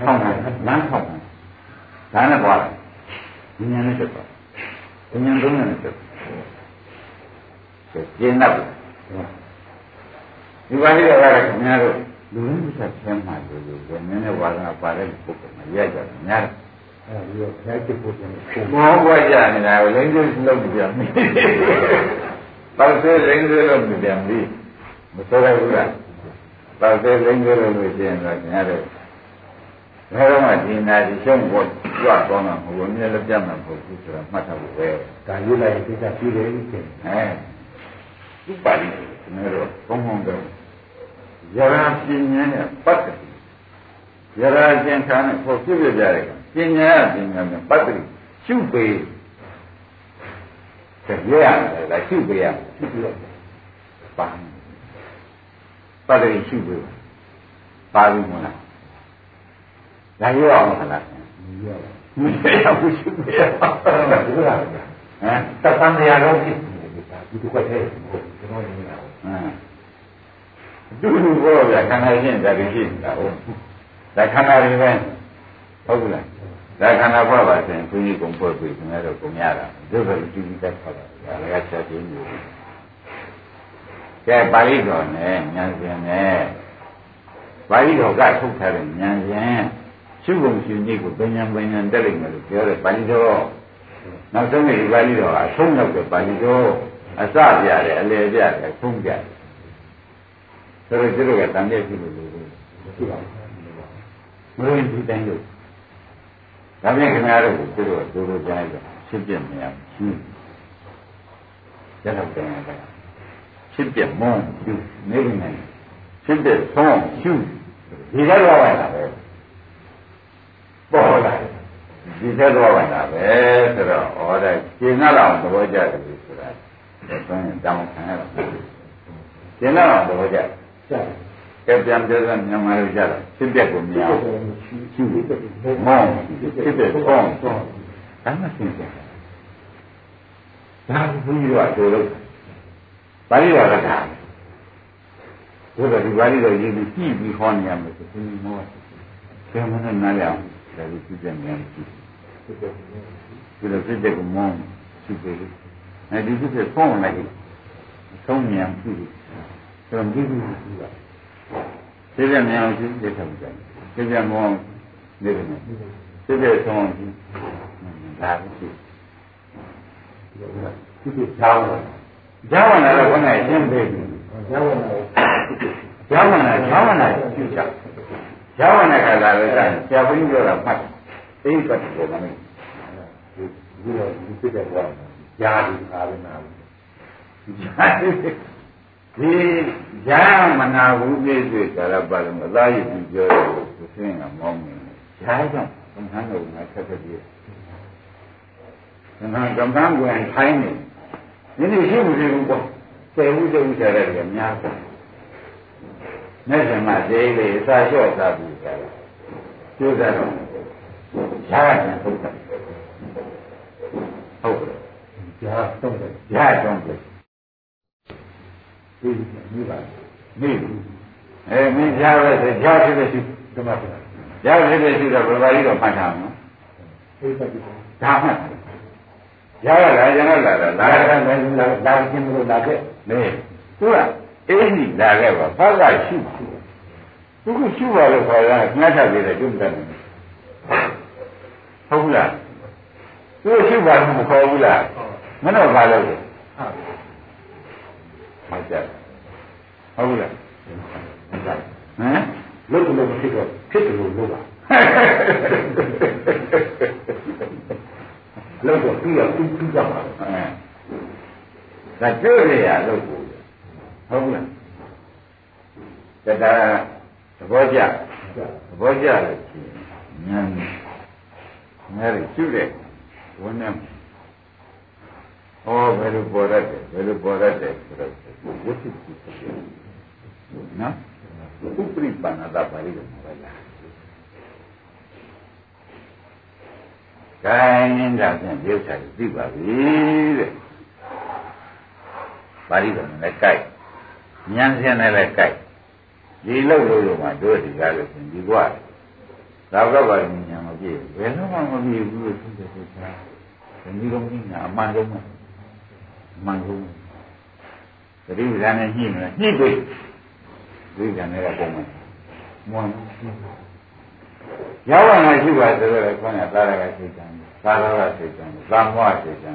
ဟောင်းနိုင်လမ်းဟောင်းနိုင်ဒါနဲ့ပွားတယ်ဉာဏ်နဲ့တက်ပါဉာဏ်သုံးနဲ့တက် ကျင်းတော့ဒီပါဠိတော်ကလည်းခင်ဗျားတို့လူရင်းတစ်ချက်ဆင်းမှလို့လို့ဘယ်နည်းနဲ့ဝါဒနာပါတဲ့ပုဂ္ဂိုလ်မှာရကြတယ်များတယ်အဲဒီတော့ဘုရားချစ်ဖို့ပြန်ဘောဘွားကြနေတာကိုလိမ့်ကျလုံးပြန်ပြီပေါ့ဆဲလိမ့်ကျလုံးပြန်ပြီမဆိုရဘူးလားပေါ့ဆဲလိမ့်ကျလုံးလို့ရှိရင်တော့ခင်ဗျားတို့ဘယ်တော့မှဒီနာဒီရှုံးဖို့ကြွတော့မှာမဟုတ်ဘူးမြဲလည်းပြတ်မှာမဟုတ်ဘူးဆိုတော့မှတ်ထားဖို့ပဲဒါရွေးလိုက်ရင်သိတာပြီးတယ်လို့ဖြစ်အဲ ဥပါလိကျွန်တော်တို့ဘုံဘုံတော့ယရာပညာနဲ့ပတ်တယ်ယရာကျင်ခါနဲ့ပေါ်ပြပြကြတယ်ပညာပညာနဲ့ပတ်တယ်ရှုပေးကြရရတယ်လားရှုပေးရရှုပေးတော့ပါပတ်တယ်ရှုပေးပါပြီမလားဒါရောအောင်မလားမရောဘူးရှိဘူးဒီလိုလားဟမ်တပန်းတရားတော့ဖြစ်ဒီတစ်ခွက်တည်းကျွန် တော်နေနေတာဟမ်ဒုလူဘောဗျာခန္ဓာချင်းဒါတွေရှိနေတာဟုတ်ဒါခန္ဓာတွေပဲဟုတ်ဘူးလားဒါခန္ဓာဘွားပါဆိုရင်ဘုန်းကြီးကုံဖွဲ့ပြီးခင်ဗျားတို့ကုံရတာဒုက္ခကြည့်ပြီးတက်ခါတာဒါလည်းချက်ချင်းอยู่ကဲပါဠိတော်နဲ့ဉာဏ်ရှင်နဲ့ပါဠိတော်ကထုတ်ထားတဲ့ဉာဏ်ရှင်ရှုပုံရှုနည်းကိုပညာပညာတက်လိမ့်မယ်လို့ပြောတယ်ပါဠိတော်နောက်ဆုံးဒီပါဠိတော်ကအဆုံးရောက်တဲ့ပါဠိတော် အစပြတယ်အလယ်ပြတယ်ဆုံးပြတယ်ဆိုတော့ကျတော့ကတန်မြဲရှိလို့လို့ရှိပါဘူးမလို့ဒီတိုင်းလို့ဒါပြန်ခင်ဗျားတို့ကိုကျတော့ဒိုးလို့ကြားရဖြစ်ပြမရဘူးရတော့တယ်ဖြစ်ပြမုန်းယူနေနေဖြစ်ပြဆုံးရှုဒီကတော့ပါလားပဲပေါ်လာဒီသက်တော့ပါလားပဲဆိုတော့ဩဒါကျင်လာအောင်သဘောကျတယ်ဆိုတာ ဆိုရင်တောင်းခံရတော့ကျင်လာအောင်သဘောကျကဲပြန်ပြောစမ်းမြန်မာလိုကြတော့ဖြစ်ပြကိုမြင်အောင်ရှုမောင်းဖြစ်ပြဆုံးဒါမှသိတယ်ဒါဘုရားတို့လို့ပါဠိတော်ကတာဘုရားဒီပါဠိတော်ရေးပြီးကြည့်ပြီးဟောနေရမယ်ဆိုရင်မောဘယ်မှနဲ့နားလည်အောင်ဒါကိုကြည့်ကြမြန်ကြည့်ဒီလိုဖြစ်တဲ့ကမောင်းရှိပေလေ အဲဒီဖြစ်တဲ့ဆုံးလိုက်ဆုံးမြန်ကြည့်ဆိုတော့ဒီလိုကြည့်တာသိတဲ့မြန်အောင်ကြည့်တဲ့ထောက်ကြတယ်သိတဲ့မောင်းနေတယ်သိတဲ့ဆုံးကြည့်ဒါကိုကြည့်ဒီလိုကြောင်းတယ်ကျောင်းဝင်လာတော့ခဏရှင်းပေးပြီကျောင်းဝင်လာကျောင်းဝင်လာကျောင်းဝင်လာပြုချကျောင်းဝင်တဲ့ခါလာလို့ကဆရာဘုန်းကြီးပြောတာမှတ်အိမ်ပတ်ပေါ်မှာနေဒီလိုဒီပြတဲ့ဘောညာ ဒီအားလည်းနာဒီညာမနာဘူးပြည့်စုံကြရပါလို့အသားရည်ပြောတယ်သူစင်းကမောင်းနေညာကြောင့်ဘုရားတော်ကဆက်ဆက်ပြီးငါကမ္ဘာ့ကိုထိုင်းနေနည်းနည်းရှိမှုတွေပေါ့ဆယ်ဦးတုံးဆယ်တဲ့ကများတယ်မဲ့ဆံမသေးလေအစာလျှော့သားပြီးကြတယ်ကျိုးစားတော့ရှားတယ်ဟုတ်တယ်ဟုတ်တယ် ရှားတော့တယ်ရှားတော့တယ်ဒီဒီပါနေအဲမင်းရှားပဲဆိုရှားဖြစ်တဲ့ရှိဓမ္မဖြစ်ရှားဖြစ်တဲ့ရှိတော့ဘယ်ပါလိတော့မှတ်ထားမှာဒါမှရရလာကျွန်တော်လာတာလာတာလည်းလာလာခြင်းမလို့လာခဲ့လေသူကအေးကြီးလာခဲ့ပါဘာကရှိသူကရှိပါလို့ခေါ်တာငှက်ချက်သေးတယ်ကျုပ်တယ်ဟုတ်ဘူးလားသူရှိပါလို့မခေါ်ဘူးလား မနှော့ပါလို့ဟုတ်ကြဟုတ်ဘူးလားဟမ်လို့လို့ဖြစ်တော့ဖြစ်တယ်လို့လို့ပါလောက်တော့ပြီးတော့ပြီးပြီးကြပါအဲဒါကျိုးရရလို့ကိုဟုတ်လားတဒါသဘောကျသဘောကျလို့ရှိရင်ဉာဏ်ငါရကျุတဲ့ဝန်းနဲ့ ဟောဘယ်လိုပေါ်ရတယ်ဘယ်လိုပေါ်ရတယ်ဆိုတော့ဝိသုဖြစ်ဖြစ်နော်ဥပရိပန္နတာပါဠိတော်မှာလားခိုင်းတာဖြင့်ရုပ်ချာသိပါပြီတဲ့ပါဠိတော်နဲ့ကြိုက်ဉာဏ်ဖြင့်လည်းကြိုက်ဒီလောက်လို့လို့မှတို့ဒီကားလို့ရှင်ဒီဘဝသာကပါဉာဏ်မပြည့်ဘယ်တော့မှမပြည့်ဘူးလို့သိတဲ့ဆိုတာဒီလိုမျိုးညာအမှန်ဆုံး မှအမှန်ဆုံးသတိဉာဏ်နဲ့ညှိမလားညှိပြီဒီဉာဏ်နဲ့ကပုံမှန်မွန်ရောက်လာရှိပါဆိုတော့ခေါင်းကသာရကစိတ်ကံသာရကစိတ်ကံသာမောစိတ်ကံ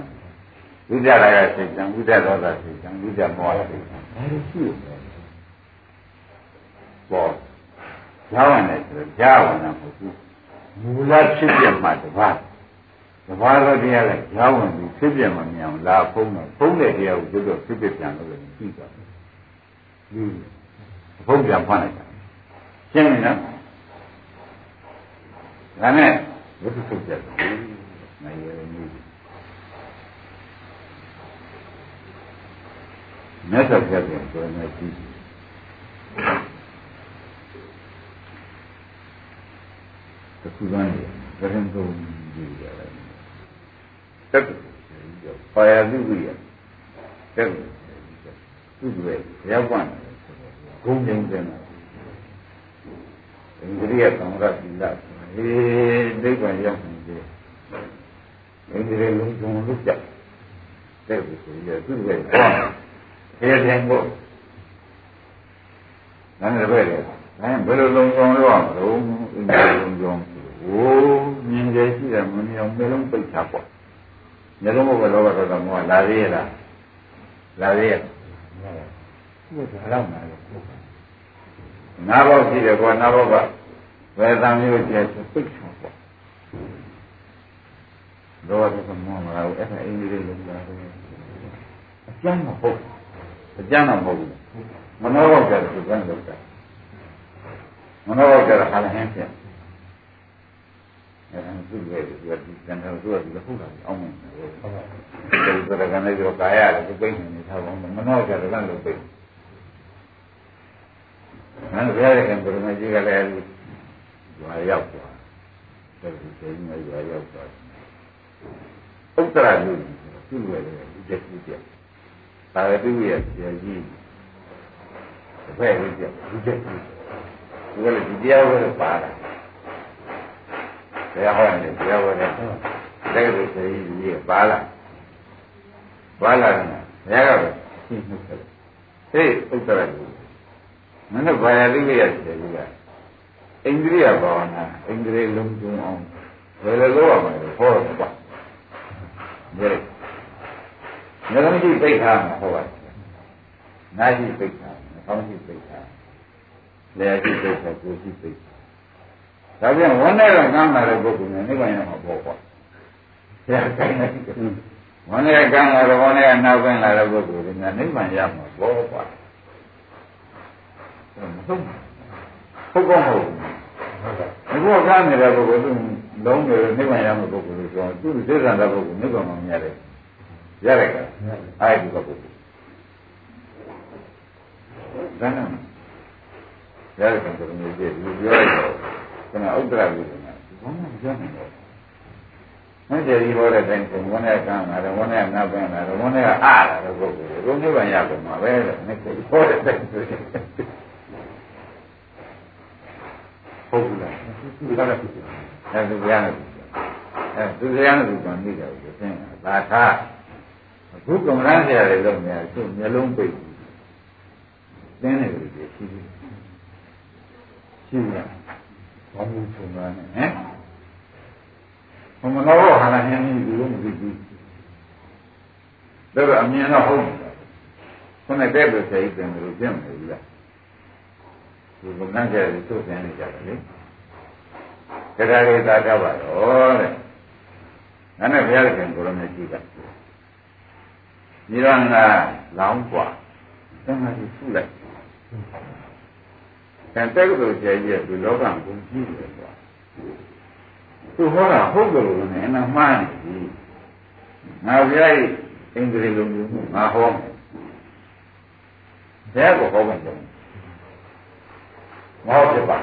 ဝိဒရာကစိတ်ကံဝိဒရောဂစိတ်ကံဝိဒမောစိတ်ကံအဲဒီရှိတယ်ပေါ်ရောက်လာတယ်ဆိုတော့ကြားဝင်တာမဟုတ်ဘူးမူလဖြစ်ပြမှတပါး တပါးတော့တရားလဲရောက်ဝင်ပြီးဖြစ်ပြမှမြင်အောင်လာဖုံးတော့ဖုံးတဲ့တရားကိုကျွတ်တော့ဖြစ်ပြပြန်လို့လည်းပြီးသွားတယ်ဒီဖုံးပြန်ဖတ်လိုက်တာရှင်းပြီနော်ဒါနဲ့ဝိသုထုတ်ကြတယ်နိုင်ရည်မျိုးမြတ်စွာဘုရားပြန်ဆိုနေပြီခုကန်းနေသရင်ကုန်ကြည့်ရတယ် တက်ပါရလူကြီးရတက်သူ့ရဲ့ရောက်ပါဂုံငိမ့်တယ်ဣန္ဒြိယသံဃာသီလဟေးဒိဗ္ဗံရောက်နေတယ်ဣန္ဒြေလုံးစုံလို့ကြတဲ့ဒီဆိုရသူ့ရဲ့ခဲတဲ့ကိုနားရပဲလေအဲဘယ်လိုလုံးစုံလို့အောင်လို့ဣန္ဒြေလုံးစုံဟိုးမြင်ကြရှိတယ်မမြင်အောင်မျိုးလုံးပိတ်ချပေါ့ ညလုံးဘုလောဘတော်မောလာသေးရလားလာသေးရဟုတ်ကဲ့ဒါတော့မှာလို့နာဘောရှိတယ်ကွာနာဘောကဝေသံမျိုးကျဲပိတ်ချပေါ့တော့ဒီကမောမလာဘူးအဲ့ဒါအင်္ဂလိပ်လုံးလာတယ်အကျမ်းမဟုတ်အကျမ်းတော့မဟုတ်ဘူးမနောဘောကျတယ်သူကန်းလောက်တာမနောဘောကျတယ်ဟာလည်းဟင်းပြန် အဲဒါသူ့ရဲ့ဒီကဒီကံတော်သူကဒီဟုတ်တာအောင်းမယ်ဟုတ်ကဲ့ဒီကံနဲ့ဒီကာယရတယ်သူပိတ်နေထားပါမနောကျတယ်ကန်းလို့ပိတ်နားရတဲ့ကံပရမကြီးကလည်းရွာရောက်သွားတယ်ဒီစိတ်နဲ့ရွာရောက်သွားဥတ္တရလူသူ့ရဲ့ဒီချက်ကြီးပြဒါလည်းသူ့ရဲ့ဆရာကြီးတစ်ဖက်လေးပြဒီချက်ကြီးဒီကလည်းဒီတရားဝဲပါတာ တရားဟောတယ်တရားဟောတယ်တကယ်လို့ဆရာကြီးကြီးပါလာပါလာတယ်ဘုရားကရှင်းမှုတယ်ဟေးဥတ္တရလူမနေ့ဘာရလေးရဆရာကြီးကအိန္ဒြိယဘာဝနာအိန္ဒြေလုံးစုံအောင်ဘယ်လိုလုပ်ရမလဲဟောတော့ပါဒီလိုငါတို့ကြည့်ပိတ်ထားမှာဟောပါနာကြည့်ပိတ်ထားမှာကောင်းကြည့်ပိတ်ထားလျှာကြည့်ပိတ်ထားကိုကြည့်ပိတ် ဒါပြန်ဝန်းထဲကကမ်းလာတဲ့ပုဂ္ဂိုလ်နဲ့နိဗ္ဗာန်ရမှာပေါ့ကွာဆရာကိုင်းနေတယ်ဝန်းထဲကကမ်းလာတော့ဝန်းထဲကနောက်ပိုင်းလာတဲ့ပုဂ္ဂိုလ်ကနိဗ္ဗာန်ရမှာပေါ့ကွာမဟုတ်ဟုတ်ကောဟုတ်အခုကမ်းနေတဲ့ပုဂ္ဂိုလ်သူလုံးနေနိဗ္ဗာန်ရမယ့်ပုဂ္ဂိုလ်လို့ဆိုသူသိက္ခာတဲ့ပုဂ္ဂိုလ်နိဗ္ဗာန်မှာမရတယ်ရတယ်ကအဲ့ဒီပုဂ္ဂိုလ်ဒါနဲ့ရတယ်ကံတော်မျိုးကြီးဒီပြောလိုက်တော့ ခဏဥဒ္ဒရာလူကဘာမှမပြောနိုင်ဘူးမင်းကြီးဟောတဲ့တိုင်းကိုဝန်းနဲ့ကမ်းလာတယ်ဝန်းနဲ့နားပန်းလာတယ်ဝန်းနဲ့အားလာတဲ့ပုဂ္ဂိုလ်ကိုနိဗ္ဗာန်ရကုန်မှာပဲတဲ့နေ့ကိုဟောတဲ့တိုင်းဆိုရင်ဟုတ်ဘူးလားသူကလည်းဖြစ်တယ်အဲသူကလည်းအဲသူကလည်းသူကနေတယ်ဆိုရင်သာသာအခုကမ္ဘာဆရာတွေလုပ်နေတယ်သူမျိုးလုံးပိတ်တင်းနေတယ်ရှိရှိရှိရ ဘာလို့ဆိုမှန်းဟမ်ဘုမနောဟာလာဟင်းကြီးလို့မသိဘူးဒါကအမြင်တော့ဟုတ်တယ်ခုနကတည်းကစိတ်ပင်လို့ပြင်မယ်ဘူးလားဒီကနန်းကျတွေသူ့ဆင်းနေကြတယ်လေတရားလေးသာတတ်ပါတော့တဲ့နာနဲ့ဘုရားခင်ကိုရမေကြီးကနိရဏလောင်းกว่าသံဃာကြီးဆုလိုက် တန်တဲ့ကုသိုလ်ကျဲကြီးကဒီလောကကိုကြည့်တယ်ကွာသူဟောတာဟုတ်တယ်လို့လည်းအနာမှားနေပြီငါဘုရားရဲ့အင်္ဂလိပ်လိုမျိုးငါဟောမယ်ဘုရားကိုဟောမယ်ကြောင်းငါဖြစ်ပါ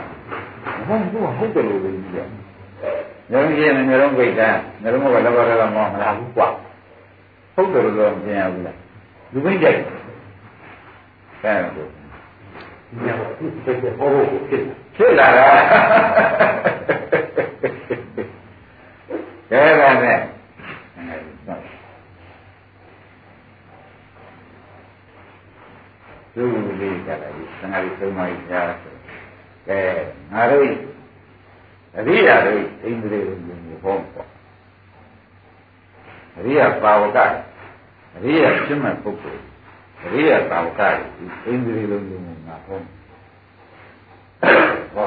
ဘုန်းကြီးကဟုတ်တယ်လို့လည်းကြီးတယ်ညောင်ကြီးနဲ့မျိုးလုံးပိတ်တာမျိုးလုံးကလည်းဘာလဲမောမလားဘူးကွာဟုတ်တယ်လို့တော့မမြင်ရဘူးလားလူမင်းကြိုက်တယ်အဲဒါ ညောသူစိတ်ကဟောဖို့ဖြစ်ဖြစ်လာတာကဲပါနဲ့သူလေးကြလာပြီသံဃာကြီးသုံးပါးကြီးကြားဆိုကဲငါတို့အရိယာတို့ဣန္ဒြေတို့မျိုးဟောပေါ့အရိယာပါဝကအရိယာဖြစ်မဲ့ပုဂ္ဂိုလ်အ ရိယာပါဝကတွေဣန္ဒြေတို့မျိုးငါဟောဟော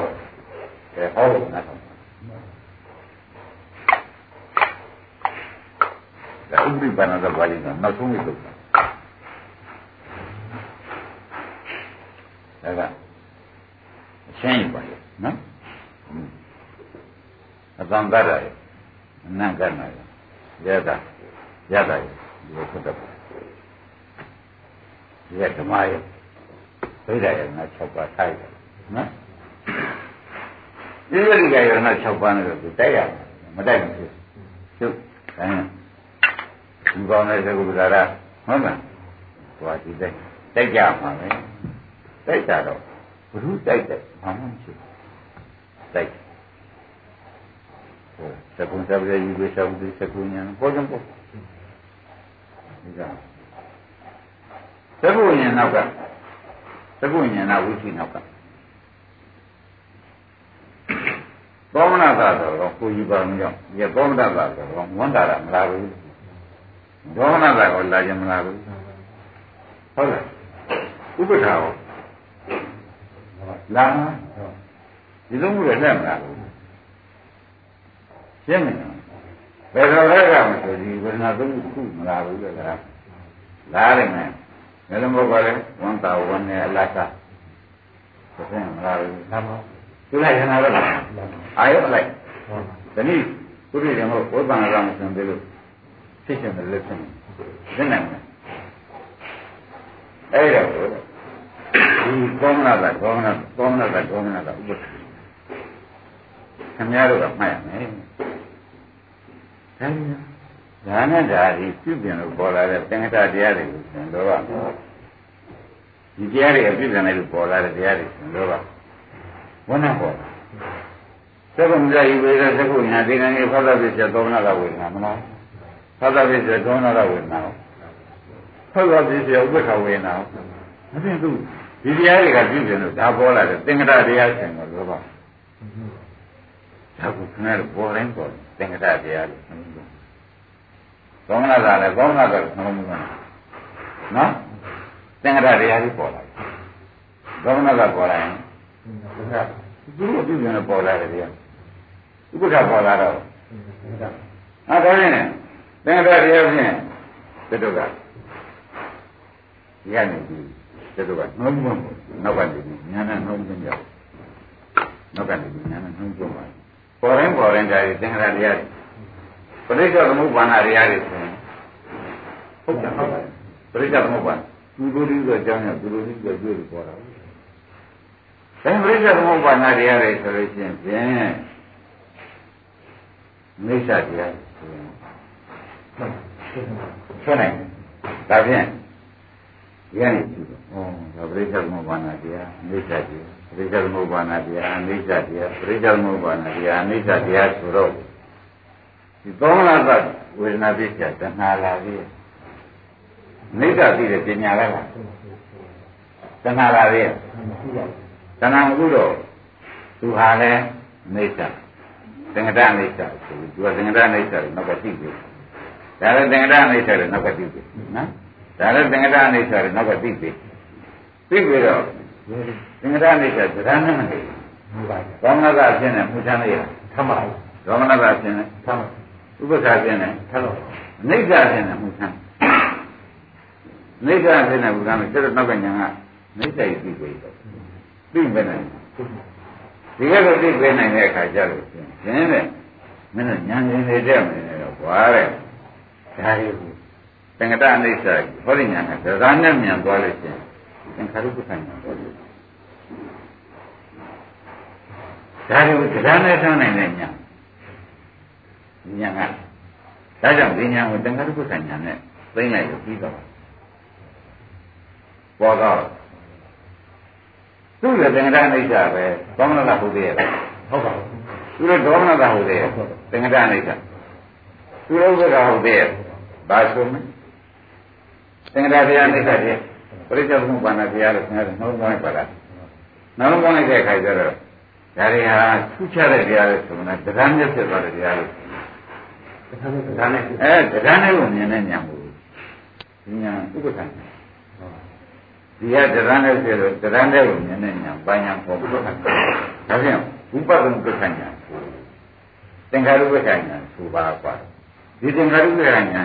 ကဲဟောလို့ငါတော့ဒါဥပ္ပိပန္နသဘာဝကနောက်ဆုံးလို့ဒါကအရှင်းပါရဲ့နော်အတန်တရရဲ့အနံ့ကနာရဲ့ရတာရတာရဲ့ဒီလိုဖြစ်တော့ဒီကဓမ္မရဲ့ပြိဋ္ဌာရဲ့ငါ၆ပါးထိုက်တယ် နော်ဣစိဝတိကယောနာ6ပါးနဲ့တော့သူတိုက်ရမတိုက်ဘူးကျုပ်အဲဒီကောင်းတဲ့သကုပ္ပဒါရဟုတ်လားဟိုဒီ သကုသဗ္ဗေယူဝေသဝတိသကုညာပေါ်ကြပေါ်ဒီကသကုညာနောက်ကသကုညာနာဝိသိနောက်ကသောမနာသာဆိုတော့ကိုကြီးပါမကြောင့်ဒီသောမနာသာဆိုတော့ဝန်တာရမလာဘူးသောမနာသာကိုလာခြင်းမလာဘူးဟုတ်လားဥပ္ပဒါရောလာဒီလိုမျိုးလည်းမလာဘူးရှင်းမလားဘယ်တော့လဲကမဆိုဒီဝေဒနာသုံးခုမလာဘူးလေလားလာတယ်မယ် ဘယ်လိုမဟုတ်ပါလဲဝန်တာဝန်နဲ့အလတ်ကသိမလားလာပါသူလိုက်ခဏတော့အာရုံလိုက်ဒီနေ့ပုရိသေမဟုတ်ဝိပဿနာကမစံသေးလို့ဖြစ်ရှင်တယ်လည်းဖြစ်နေသိနိုင်မလားအဲ့ဒါကိုဒီကောမနာကကောမနာကောမနာကကောမနာကဥပ္ပခခင်ဗျားတို့ကမှတ်ရမယ်ဒါ ဒါနဲ့ဒါဒီပြုပြင်လို့ပေါ်လာတဲ့သင်္ကတတရားတွေကိုသင်တော့ဒီတရားတွေအပြုပြင်လိုက်လို့ပေါ်လာတဲ့တရားတွေသင်တော့ဝဏ္ဏပေါ်သက္ကုမြတ်ဤဝေဒသက္ကုညာဒီကံကြီးဖောက်သပိစ္ဆသောမနာကဝေဒနာမလားဖောက်သပိစ္ဆသောမနာကဝေဒနာဖောက်သပိစ္ဆဥပ္ပခဝေဒနာမသိဘူးဒီတရားတွေကပြုပြင်လို့ဒါပေါ်လာတယ်သင်္ကတတရားဆင်တော့လောဘဒါကခဏတော့ပေါ်တိုင်းပေါ်သင်္ကတတရားလို့ သောမနာကလည်းသောမနာကလည်းနှလုံးသွင်းနော်သင်္ကတတရားကြီးပေါ်လာတယ်သောမနာကပေါ်လာရင်သူတို့ပြုပြန်ပေါ်လာတယ်ဗျာဥပ္ပခပေါ်လာတော့အဲဒါနဲ့သင်္ကတတရားဖြင့်တတုကရနေပြီတတုကနှုံးမနောက်ကနေညာနဲ့နှုံးပြကြနောက်ကနေညာနဲ့နှုံးပြပါပေါ်ရင်ပေါ်ရင်ဒါသင်္ကတတရား ပရိစ္ဆေသမုပ္ပါဏတရားတွေဆိုရင်ဟုတ်တယ်ဟုတ်တယ်ပရိစ္ဆေသမုပ္ပါဏသူတို့ဒီဆိုအကြောင်းရသူတို့ဒီဆိုကြွေးပေါ်တာဒါပရိစ္ဆေသမုပ္ပါဏတရားတွေဆိုလို့ရှိရင်ဖြင့်မိစ္ဆာတရားဆိုရင်ဖြစ်နိုင်ဒါဖြင့်ဒီကနေကြည့်တော့ဩဒါပရိစ္ဆေသမုပ္ပါဏတရားမိစ္ဆာတရားပရိစ္ဆေသမုပ္ပါဏတရားအနိစ္စတရားပရိစ္ဆေသမုပ္ပါဏတရားအနိစ္စတရားဆိုတော့ ဒီသောမနာသဝေဒနာပြည့်ချတဏှာလာပြီနိစ္စသိတဲ့ပညာလည်းလားတဏှာလာပြီတဏှာမကုတော့သူဟာလည်းနိစ္စသင်္ကတနိစ္စဆိုသူကသင်္ကတနိစ္စကိုနောက်ကသိပြီဒါလည်းသင်္ကတနိစ္စကိုနောက်ကသိပြီနော်ဒါလည်းသင်္ကတနိစ္စကိုနောက်ကသိပြီသိပြီတော့သင်္ကတနိစ္စသဒ္ဒနဲ့မသိဘူးသောမနာကအဖြစ်နဲ့မှုချမ်းလေးထမ်းပါသောမနာကအဖြစ်နဲ့ထမ်းပါ ဥပ္ပခါခြင်းနဲ့ထလို့အနိစ္စခြင်းနဲ့မှုဆန်းအနိစ္စခြင်းနဲ့ဘုရားနဲ့ကျတော့နောက်ကညာကအနိစ္စရေးပြီးပြီပြီးပဲနိုင်ဒီကတော့သိပေးနိုင်တဲ့အခါကျလို့ရှင်တဲ့မင်းတို့ညာဉာဏ်တွေတက်မယ်တော့ဘွာတဲ့ဒါရီကိုသင်္ကတအနိစ္စဟောဒီညာကဒါနဲ့မြန်သွားလို့ရှင်သင်္ခါရုပ္ပခဏညာသွားလို့ဒါရီကိုဒါနဲ့ထားနိုင်တဲ့ညာ ဉာဏ်ကဒါကြောင့်ဒီဉာဏ်ကိုတန်ခါရုပ္ပဉာဏ်နဲ့သိမ့်လိုက်လို့ပြီးတော့ပေါ်တော့သူ့ရဲ့သင်္ကတအိဋ္ဌပဲသောမနတာဟုတ်သေးရဲ့ဟုတ်ပါဘူးသူရဲ့ဒေါမနတာဟုတ်သေးရဲ့သင်္ကတအိဋ္ဌသူရဲ့ဥပ္ပကဟုတ်သေးရဲ့ဘာဆိုမလဲသင်္ကတတရားအိဋ္ဌတဲ့ပရိစ္ဆေသမုပ္ပါဒတရားလို့ခင်ဗျားတို့နှလုံးသွင်းပါလားနှလုံးသွင်းလိုက်တဲ့အခါကျတော့ဒါတွေဟာထူးခြားတဲ့တရားလို့ဆိုမှတရားမျက်ဖြစ်သွားတဲ့တရားလို့ ဒါနဲ့အဲတရားနဲ့ကိုမြင်တဲ့ညာမို့ညာဥပ္ပခဏဒီကတရားနဲ့ဆိုတော့တရားနဲ့ကိုမြင်တဲ့ညာဘာညာပေါ်ဥပ္ပခဏဒါဖြင့်ဥပဒုပ္ပခဏညာသင်္ခါရုပ္ပခဏညာဆိုပါကွာဒီသင်္ခါရုပ္ပခဏညာ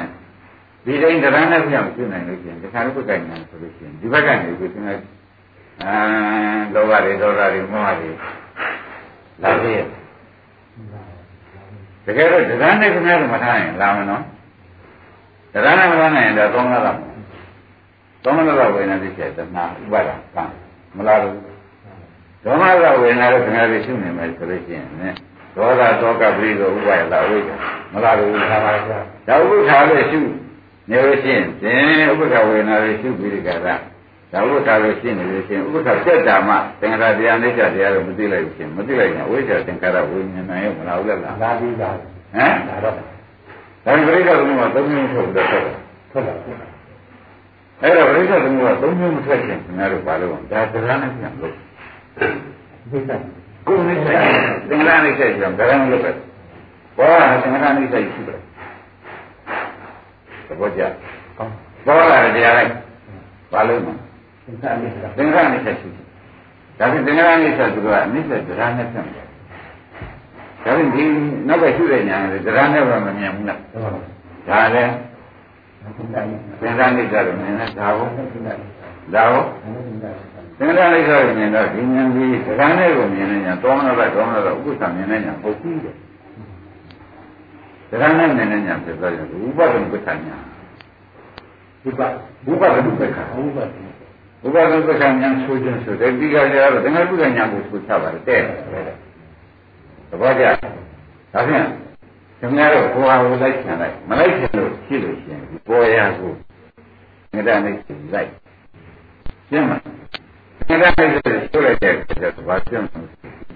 ဒီတိုင်းတရားနဲ့ပြောင်းရှင်းနိုင်လို့ရှိရင်သင်္ခါရုပ္ပခဏညာဆိုလို့ရှိရင်ဒီဘက်ကနေကိုသင်္ခါအာလောဘတွေဒေါသတွေမောဟတွေလာပြီ တကယ်တော့တရားနဲ့ခင်ဗျားတို့မထားရင်လာမယ်နော်တရားနဲ့မထားနိုင်ရင်တော့သုံးလားသုံးလားဝေဒနာသိချက်တဏှာဥပါဒကံမလားဘူးဒေါမကဝေဒနာကိုခင်ဗျားတို့ရှုနေမယ်ဆိုလို့ရှိရင်ねဒေါသတောကပရိသောဥပါယလာဝိဒ္ဓမလားလို့ခါပါဗျာဒါဥပ္ပခါလို့ရှုနေလို့ရှိရင်သင်ဥပ္ပခါဝေဒနာကိုရှုပြီးဒီကရ ဒါဥပ္ပခါလို့ရှင်းနေလို့ရှိရင်ဥပ္ပခါစက်တာမှသင်္ခါရတရားနဲ့ကြတရားကိုမသိလိုက်ဘူးရှင်မသိလိုက်ရင်ဝိဇ္ဇာသင်္ခါရဝိညာဏရောမလားဘူးလားလာပြီးတာဟမ်ဒါတော့ဒါပရိက္ခသမုပ္ပါသုံးမျိုးထုတ်လို့ထုတ်တယ်ဟုတ်လားအဲ့တော့ပရိစ္ဆေသမုပ္ပါသုံးမျိုးမထွက်ခင်ခင်ဗျားတို့ဘာလို့ဒါတရားနဲ့ပြန်လို့ဒီကကိုယ်နဲ့ဆိုင်သင်္ကန်းနဲ့ဆိုင်ပြန်တရားနဲ့လုပ်ပဲဘောကသင်္ကန်းနဲ့ဆိုင်ရှိတယ်သဘောကျကောင်းဘောကတရားလိုက်ဘာလို့မ သင်္ခါလေးကသင်္ကန်းနဲ့ဆိုင်ရှိတယ်ဒါဖြင့်သင်္ကန်းနဲ့ဆိုင်သူကအနိစ္စတရားနဲ့ပြန်တယ်ဒါဖြင့်ဒီနောက်ကရှိတဲ့ညာလည်းတရားနဲ့ပဲမမြင်ဘူးလားဟုတ်ပါဘူးဒါလည်းသင်္ခါလေးသင်္ကန်းနဲ့ကြတယ်မြင်တယ်ဒါဟုတ်သင်္ခါလေးဒါဟုတ်သင်္ခါလေးသင်္ကန်းလိုက်ဆိုရင်တော့ဒီဉာဏ်ကြီးတရားနဲ့ကိုမြင်နေညာတောမနာတော့တောမနာတော့ဥပ္ပသမြင်နေညာပုတ်ပြီးတယ်တရားနဲ့မြင်နေညာဖြစ်သွားရင်ဥပဒံပဋ္ဌာညာဒီပါဥပဒံပဋ္ဌာဟုတ်ပါ ဥပဒံပဋ္ဌာညာဆိုခြင်းဆိုတဲ့ဒီကကြတော့တကယ်ပုဒ်ညာကိုဆိုချပါတယ်တဲ့သဘောကျဒါဖြင့်ခင်ဗျားတို့ကိုယ်ဟာကိုလိုက်ချင်လိုက်မလိုက်ချင်လို့ရှိလို့ရှိရင်ဒီပေါ်ရကိုငရနဲ့လိုက်ရှင်းမလားငရနဲ့ဆိုလိုက်တဲ့ကျတော့ဘာပြောင်း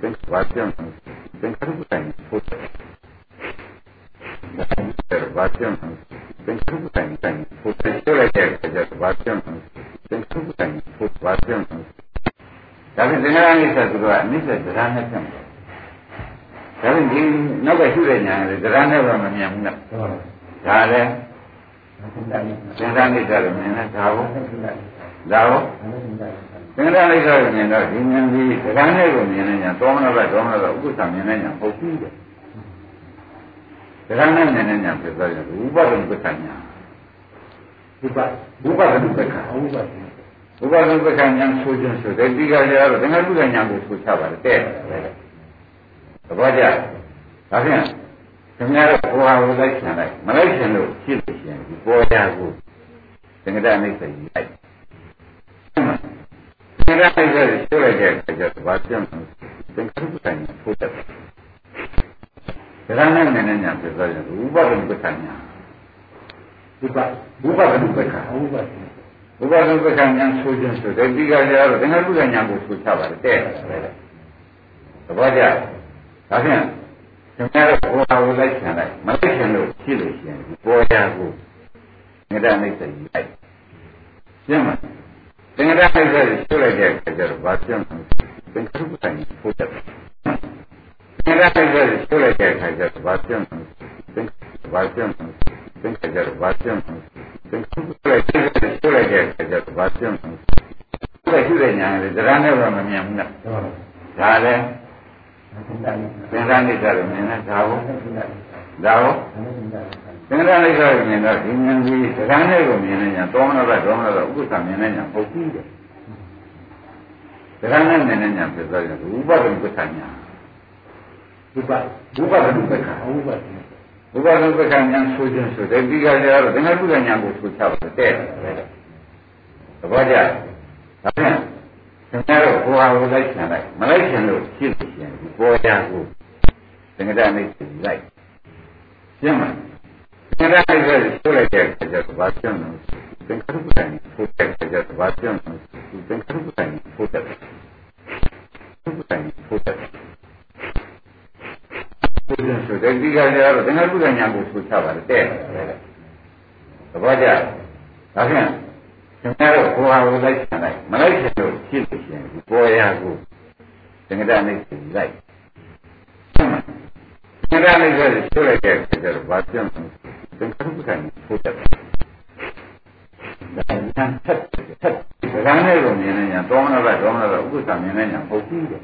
သင်ဘာပြောင်းသင်္ခါရုပ္ပတိုင်းဖို့တယ်ဒါဘာပြောင်းသင်္ခါရုပ္ပတိုင်းတိုင်းဖို့တယ် ဆိုလိုက်တဲ့ကျတော့ဘာပြောင်းသင်္ခါရုပ္ပတိုင်းဖို့ဘာပြောင်းဒါဖြင့်သင်္ခါရနိစ္စသူကအနိစ္စတရားနဲ့ပြန်တယ်ဒါဖြင့်ဒီနောက်ကရှိတဲ့ညာလေတရားနဲ့တော့မမြင်ဘူးလားဟုတ်ပါဘူးဒါလည်းသင်္ခါလေးသင်္ခါနိစ္စလို့မြင်တယ်ဒါဟုတ်သင်္ခါလေးဒါဟုတ်သင်္ခါလေးသင်္ခါနိစ္စလို့မြင်တော့ဒီဉာဏ်ကြီးတရားနဲ့ကိုမြင်နေညာတောမနာဘတောမနာတော့ဥပ္ပသမြင်နေညာပုတ်ပြီးတယ် တရားနဲ့မြင်နေညာဖြစ်သွားရင်ဥပဒံပဋ္ဌာညာဒီပါဥပဒံပဋ္ဌာဟုတ်ပါဘူးဥပဒံပဋ္ဌာညာဆိုခြင်းဆိုတဲ့ဒီကကြတော့သင်္ခါရုပ္ပညာကိုဆိုချပါတယ်တဲ့သဘောကျဒါဖြင့်ခင်ဗျားတို့ဘောဟာကိုလိုက်ချင်လိုက်မလိုက်ချင်လို့ရှိလို့ရှိရင်ဒီပေါ်ရာကိုသင်္ကတနိစ္စကြီးလိုက်သင်္ကတနိစ္စကြီးဆိုလိုက်တဲ့အခါကျတော့ဘာပြောင်းလဲသင်္ခါရုပ္ပညာဖို့တယ် ဒါနဲ့နည်းနည်းညာပြသွားရင်ဥပဒံပဋ္ဌာညာဒီပါဥပဒံပဋ္ဌာဟုတ်ပါဘူးဥပဒံပဋ္ဌာညာဆိုခြင်းဆိုတဲ့ဒီကကြတော့သင်္ခါရုပ္ပညာကိုဆိုချပါတယ်တဲ့သဘောကျဒါဖြင့်ခင်ဗျားတို့ဘောဟာကိုလိုက်ချင်လိုက်မလိုက်ချင်လို့ရှိလို့ရှိရင်ဒီပေါ်ရာကိုငရနိစ္စကြီးလိုက်ရှင်းမလားသင်္ကတနိစ္စကြီးဆိုလိုက်တဲ့အခါကျတော့ဘာပြောင်းလဲသင်္ခါရုပ္ပညာဖို့တယ် သင်္ကတနိစ္စကြီးဆိုလိုက်တဲ့အခါကျတော့ဘာပြောင်းလဲသင်္ဘာပြောင်းလဲသင်္ခါကျတော့ဘာပြောင်းလဲသင်္ခါရုပ္ပညာဆိုလိုက်တဲ့အခါကျတော့ဘာပြောင်းလဲဒီရှိတဲ့ညာလေတရားနဲ့တော့မမြင်ဘူးလားဟုတ်ပါဘူးဒါလည်းသင်္ခါလေးသင်္ခါနိစ္စလို့မြင်တယ်ဒါဟုတ်သင်္ခါလေးဒါဟုတ်သင်္ခါလေးသင်္ခါနိစ္စကိုမြင်တော့ဒီဉာဏ်ကြီးတရားနဲ့ကိုမြင်နေညာတောမနာဘတောမနာတော့ဥပ္ပသမြင်နေညာပုတ်ပြီးတယ်တရားနဲ့မြင်နေညာဖြစ်သွားရင်ဥပဒံပဋ္ဌာညာ ဒီပါဥပဒံပဋ္ဌာဟုတ်ပါဘူးဥပဒံပဋ္ဌာညာဆိုခြင်းဆိုတဲ့ဒီကကြတော့သင်္ခါရုပ္ပညာကိုဆိုချပါတယ်တဲ့သဘောကျဒါဖြင့်ခင်ဗျားတို့ဘုရားကိုလိုက်ချင်လိုက်မလိုက်ချင်လို့ရှိလို့ရှိရင်ဒီပေါ်ရာကိုသင်္ကတနိစ္စလိုက်ရှင်းမလားသင်္ကတနိစ္စဆိုလိုက်တဲ့အခါကျတော့ဘာပြောင်းလဲသင်္ခါရုပ္ပညာဖို့တဲ့အခါကျတော့ဘာပြောင်းလဲသင်္ခါရုပ္ပညာဖို့တဲ့ရုပ္ပညာဖို့တဲ့ ဘုရားဆိုတဲ့ဒီကကြတော့သင်္ခါရုပ္ပညာကိုဆိုချပါတယ်တဲ့သဘောကျဒါဖြင့်ခင်ဗျားတို့ဘုရားကိုလိုက်ချင်လိုက်မလိုက်ချင်လို့ရှိလို့ရှိရင်ဒီပေါ်ရာကိုသင်္ကတနိစ္စလိုက်ရှင်းမလားသင်္ကတနိစ္စဆိုလိုက်တဲ့အခါကျတော့ဘာပြောင်းလဲသင်္ခါရုပ္ပညာဖို့တဲ့ဒါညာဆက်ဆက်ဒါနဲ့ကိုမြင်နေညာတောမနာဘတောမနာဘဥပ္ပသမြင်နေညာပုတ်ပြီးတယ်